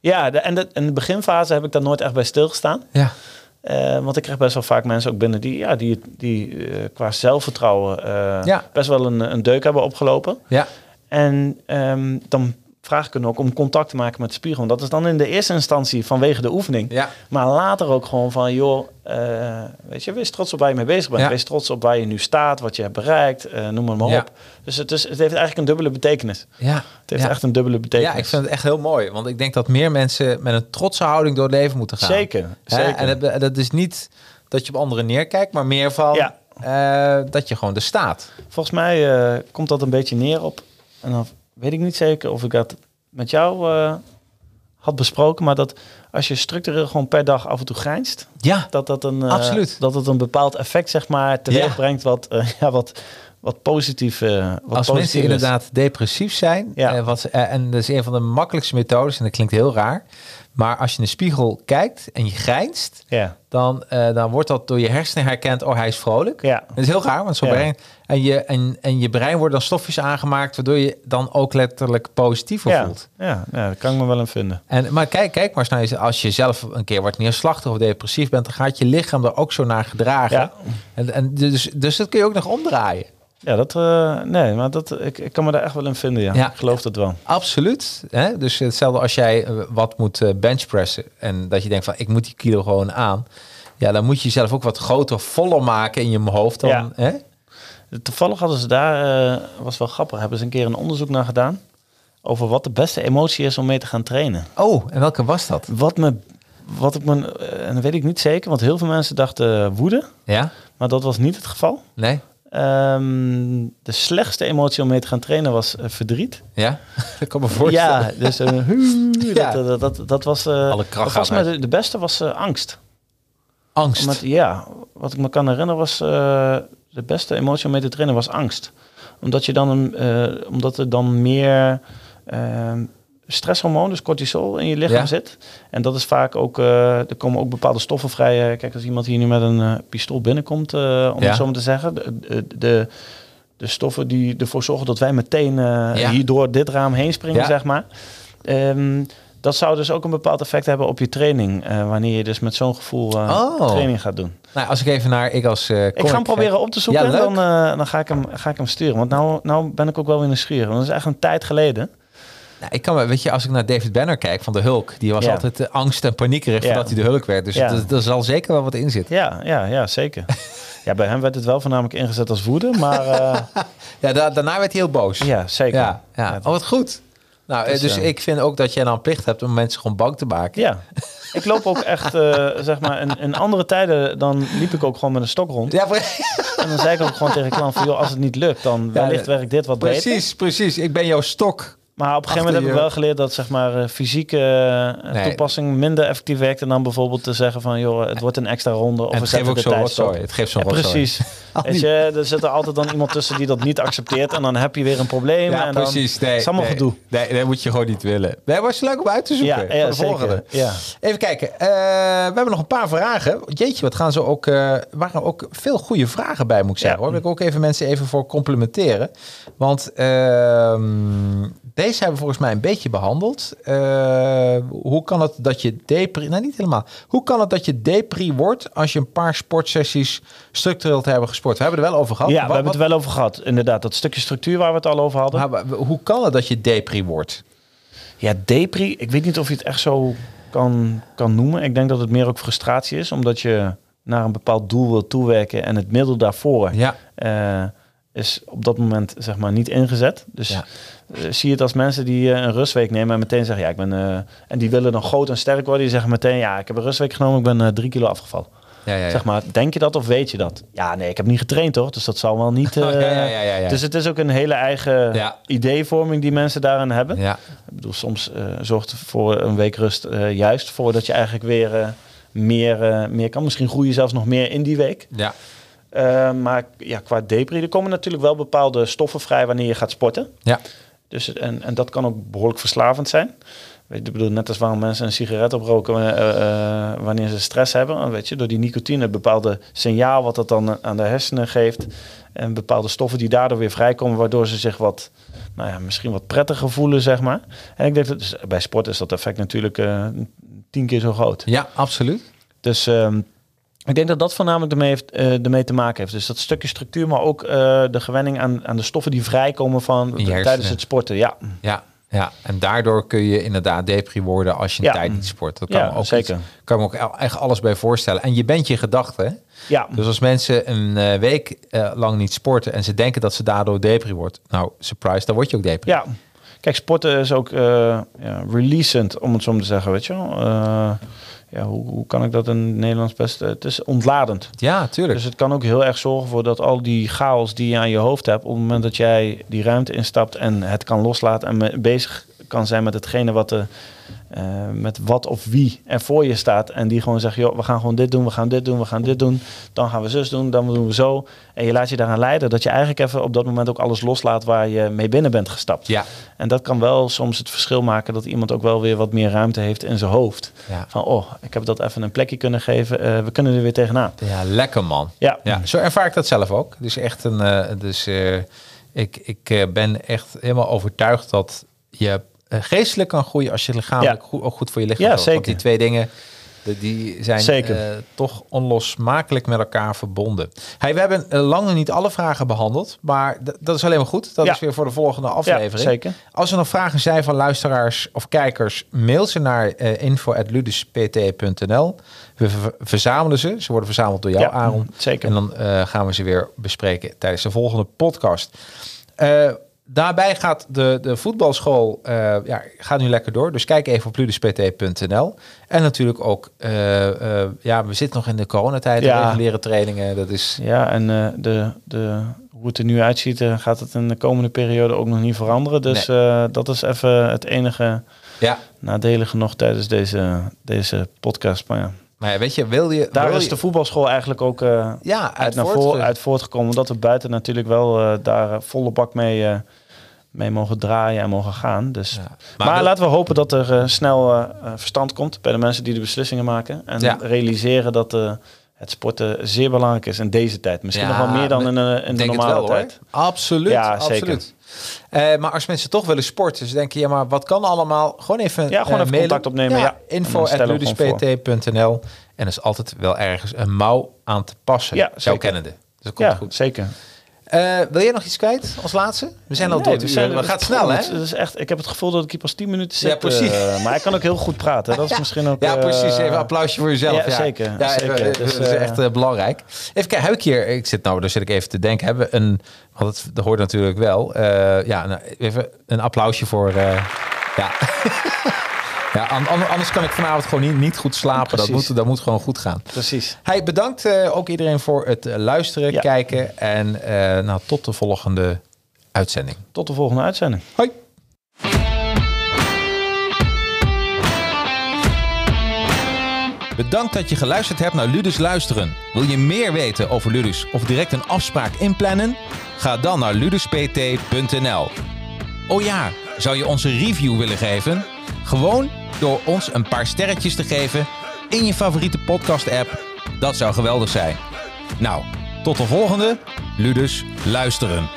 ja de, en de, in de beginfase heb ik daar nooit echt bij stilgestaan. Ja. Eh, want ik krijg best wel vaak mensen ook binnen die, ja, die, die eh, qua zelfvertrouwen eh, Ja. best wel een, een deuk hebben opgelopen. Ja. En ehm, dan vraag hen ook om contact te maken met de spiegel. Want dat is dan in de eerste instantie vanwege de oefening. Ja. Maar later ook gewoon van, joh, eh, weet je, wees trots op waar je mee bezig bent. Ja. Wees trots op waar je nu staat, wat je hebt bereikt, eh, noem maar, maar Ja. op. Dus het, is, het heeft eigenlijk een dubbele betekenis. Ja. Het heeft echt een dubbele betekenis. Ja, ik vind het echt heel mooi. Want ik denk dat meer mensen met een trotse houding door het leven moeten gaan. Zeker, zeker. En dat, dat is niet dat je op anderen neerkijkt, maar meer van eh, dat je gewoon er staat. Volgens mij komt dat een beetje neer op, en dan weet ik niet zeker of ik dat met jou eh, had besproken, maar dat als je structureel gewoon per dag af en toe grijnst, Ja. dat dat een, eh, Absoluut. dat het een bepaald effect zeg maar teweeg Ja. brengt wat, eh, ja, wat, wat positief, wat Als positief mensen is. inderdaad depressief zijn, Ja. wat, en dat is een van de makkelijkste methodes, en dat klinkt heel raar, maar als je in de spiegel kijkt en je grijnst, Ja, dan, eh, dan wordt dat door je hersenen herkend, oh hij is vrolijk. ja, Dat is heel raar, want zo Ja. brein, en, je, en, en je brein wordt dan stofjes aangemaakt, waardoor je dan ook letterlijk positiever ja, voelt. ja, ja, daar kan ik me wel in vinden. En, maar kijk, kijk maar eens naar als je zelf een keer wordt neerslachtig of depressief bent, dan gaat je lichaam er ook zo naar gedragen. Ja. En, en dus, dus dat kun je ook nog omdraaien. Ja, dat, eh, nee, maar dat, ik, ik kan me daar echt wel in vinden, ja. Ja. Ik geloof dat wel. Absoluut. Hè? Dus hetzelfde als jij eh, wat moet eh, benchpressen en dat je denkt van ik moet die kilo gewoon aan. Ja, dan moet je jezelf ook wat groter, voller maken in je hoofd dan. Ja. Hè? Toevallig hadden ze daar, was wel grappig, hebben ze een keer een onderzoek naar gedaan over wat de beste emotie is om mee te gaan trainen. Oh, en welke was dat? Wat me, wat ik me, en dat weet ik niet zeker, want heel veel mensen dachten woede, Ja? maar dat was niet het geval. Nee? Ehm, de slechtste emotie om mee te gaan trainen was eh, verdriet. Ja? ik kan me voorstellen. Ja, dus Ja. Dat, dat, dat, dat was. Alle kracht volgens mij de, de beste was angst. Angst. Omdat, ja, wat ik me kan herinneren was de beste emotie om mee te trainen was angst. Omdat je dan omdat er dan meer ehm, stresshormoon, dus cortisol, in je lichaam Ja. zit. En dat is vaak ook, eh, er komen ook bepaalde stoffen vrij. Eh, Kijk, als iemand hier nu met een eh, pistool binnenkomt, om Ja. het zo maar te zeggen, de, de, stoffen die ervoor zorgen dat wij meteen Ja. hier door dit raam heen springen, zeg maar. Ehm, dat zou dus ook een bepaald effect hebben op je training. wanneer je dus met zo'n gevoel Oh. training gaat doen. Nou, als ik even naar ik als Ik ga hem proberen op te zoeken Ja, en dan, dan ga, ik hem, ga ik hem sturen. Want nou, nou ben ik ook wel weer nieuwsgierig. Want dat is echt een tijd geleden. Nou, ik kan weet je, als ik naar David Banner kijk van de Hulk, die was Ja. altijd eh, angst en paniekerig Ja. voordat hij de Hulk werd. Dus Ja. er- er zal zeker wel wat in zitten. Ja, ja, ja zeker. ja, bij hem werd het wel voornamelijk ingezet als woede. Maar eh, Ja, da- daarna werd hij heel boos. ja, zeker. ja, ja. Ja, Oh, wat goed. Nou, Dus, dus eh, ik vind ook dat jij dan plicht hebt om mensen gewoon bang te maken. Ja. Ik loop ook echt, zeg maar, in, in andere tijden dan liep ik ook gewoon met een stok rond. Ja, En dan zei ik ook gewoon tegen klant van, joh, als het niet lukt, dan Ja, wellicht werkt dit wat beter. precies, precies. Ik ben jouw stok. Maar op een gegeven moment heb ik wel geleerd dat zeg maar eh, fysieke eh, Nee. toepassing minder effectief werkt dan bijvoorbeeld te zeggen van joh, het wordt een extra ronde of En het geeft ook zo'n rotzooi. Het geeft zo'n Ja, precies. Weet je, er zit er altijd dan iemand tussen die dat niet accepteert. En dan heb je weer een probleem. Ja, en dan, precies. Nee, het is allemaal nee, gedoe. Nee, dat moet je gewoon niet willen. Nee, was leuk om uit te zoeken. Ja, voor ja de volgende. Ja. Even kijken. eh, we hebben nog een paar vragen. Jeetje, wat gaan ze ook... eh waren ook veel goede vragen bij, moet ik zeggen. Hoor. Wil ik ook even mensen even voor complimenteren. Want ehm, deze hebben we volgens mij een beetje behandeld. Eh, hoe kan het dat je depri... Nou, niet helemaal. Hoe kan het dat je depri wordt als je een paar sportsessies structureel te hebben gesport? We hebben er wel over gehad. Ja, Wat- we hebben het wel over gehad. Inderdaad, dat stukje structuur waar we het al over hadden. maar hoe kan het dat je depri wordt? Ja, depri. Ik weet niet of je het echt zo kan, kan noemen. Ik denk dat het meer ook frustratie is, omdat je naar een bepaald doel wil toewerken en het middel daarvoor Ja. eh, is op dat moment zeg maar niet ingezet. Dus Ja. Eh, zie je het als mensen die eh, een rustweek nemen en meteen zeggen, ja, ik ben eh, en die willen dan groot en sterk worden. Die zeggen meteen, ja, ik heb een rustweek genomen, ik ben drie kilo afgevallen. Ja, ja, ja. Zeg maar, denk je dat of weet je dat? Ja, nee, ik heb niet getraind toch, dus dat zal wel niet. Oh. Dus het is ook een hele eigen ideevorming die mensen daarin hebben. ja. Ik bedoel, soms zorgt voor een week rust juist voor dat je eigenlijk weer meer, meer kan. Misschien groei je zelfs nog meer in die week. ja. Maar ja, qua depri, er komen natuurlijk wel bepaalde stoffen vrij wanneer je gaat sporten. Ja. Dus, en, en dat kan ook behoorlijk verslavend zijn. Weet je, ik bedoel, net als waarom mensen een sigaret oproken eh, wanneer ze stress hebben. Weet je, door die nicotine, een bepaalde signaal wat dat dan aan de hersenen geeft. En bepaalde stoffen die daardoor weer vrijkomen, waardoor ze zich wat, nou ja, misschien wat prettiger voelen, zeg maar. En ik denk dat dus bij sport is dat effect natuurlijk eh, tien keer zo groot. Ja, absoluut. Dus ehm, ik denk dat dat voornamelijk ermee, heeft, eh, ermee te maken heeft. Dus dat stukje structuur, maar ook eh, de gewenning aan, aan de stoffen die vrijkomen van tijdens het sporten. Ja, Ja, ja, en daardoor kun je inderdaad depri worden als je een Ja. tijd niet sport. Dat kan Ja, me ook zeker. iets- kan me ook e- echt alles bij voorstellen. En je bent je gedachten. ja. Dus als mensen een eh, week lang niet sporten en ze denken dat ze daardoor depri wordt, nou, surprise, dan word je ook depri. ja. Kijk, sporten is ook eh ja, releasend, om het zo te zeggen, weet je wel. Ja, hoe, hoe kan ik dat in het Nederlands best... het is ontladend. Ja, tuurlijk. Dus het kan ook heel erg zorgen voor dat al die chaos die je aan je hoofd hebt, op het moment dat jij die ruimte instapt en het kan loslaten en bezig kan zijn met hetgene wat de, eh, met wat of wie er voor je staat. En die gewoon zegt, joh, we gaan gewoon dit doen, we gaan dit doen, we gaan dit doen. Dan gaan we zus doen, dan doen we zo. En je laat je daaraan leiden dat je eigenlijk even op dat moment ook alles loslaat waar je mee binnen bent gestapt. ja, En dat kan wel soms het verschil maken dat iemand ook wel weer wat meer ruimte heeft in zijn hoofd. ja. Van, oh, ik heb dat even een plekje kunnen geven, eh, we kunnen er weer tegenaan. ja, lekker man. Ja, Ja, zo ervaar ik dat zelf ook. Dus echt een. dus ik, ik ben echt helemaal overtuigd dat je geestelijk kan groeien als je lichamelijk Ja. goed, ook goed voor je lichaam Ja, zorgt. Want zeker. die twee dingen. Die zijn Zeker. eh, toch onlosmakelijk met elkaar verbonden. Hey, we hebben eh, lang niet alle vragen behandeld, maar dat is alleen maar goed. Dat Ja. is weer voor de volgende aflevering. zeker. Als er nog vragen zijn van luisteraars of kijkers, mail ze naar eh info.luduspt.nl. We ver- verzamelen ze. Ze worden verzameld door jou, Aaron. zeker. En dan eh, gaan we ze weer bespreken tijdens de volgende podcast. Daarbij gaat de, de voetbalschool eh, ja, gaat nu lekker door. Dus kijk even op luduspt.nl. En natuurlijk ook, eh, eh, ja, we zitten nog in de coronatijd. Ja. Reguliere trainingen, dat is... Ja, en de, de, hoe het er nu uitziet, gaat het in de komende periode ook nog niet veranderen. Dus dat is even het enige Ja, nadelige nog tijdens deze, deze podcast. Maar ja, maar weet je, wil je... daar wil is je- de voetbalschool eigenlijk ook ja, uit, naar voort- voren, uit voortgekomen. Omdat we buiten natuurlijk wel daar volle bak mee, mee mogen draaien en mogen gaan. Dus. Ja. Maar, wil- laten we hopen dat er eh, snel eh, eh, verstand komt bij de mensen die de beslissingen maken. En Ja. realiseren dat eh, het sporten zeer belangrijk is in deze tijd. Misschien Ja, nog wel meer dan in, in de normale wel, hoor. tijd. Absoluut, Ja, absoluut. Eh, maar als mensen toch willen sporten, ze denken, ja, maar wat kan allemaal? Gewoon even, Ja, gewoon even contact opnemen, ja. Info gewoon En er is altijd wel ergens een mouw aan te passen. Ja, jouw zeker. kennende. Dus dat komt Ja, goed. zeker. Eh, wil jij nog iets kwijt als laatste? We zijn al Nee, door het we uur. zijn- We gaan snel, hè? Het is echt, ik heb het gevoel dat ik hier pas 10 minuten zit. Ja, precies. eh, maar ik kan ook heel goed praten. Dat is misschien ook... Ja, eh, precies. Even een applausje voor jezelf. ja, zeker, Ja, zeker. Dus, dat is eh, echt eh, belangrijk. Even kijken, heb ik hier... Ik zit nou, daar zit ik even te denken. Hebben we een... Want het, dat hoort natuurlijk wel. eh, ja, nou, even een applausje voor... eh, ja. ja, an- an- anders kan ik vanavond gewoon niet, niet goed slapen. Dat moet, dat moet gewoon goed gaan. Precies. Hey, bedankt eh, ook iedereen voor het eh, luisteren, Ja. kijken. En eh, nou, tot de volgende uitzending. Tot de volgende uitzending. Hoi. Bedankt dat je geluisterd hebt naar Ludus Luisteren. Wil je meer weten over Ludus of direct een afspraak inplannen? Ga dan naar luduspt.nl. Oh ja, zou je ons een review willen geven? Gewoon door ons een paar sterretjes te geven in je favoriete podcast-app. Dat zou geweldig zijn. Nou, tot de volgende. Ludus Luisteren.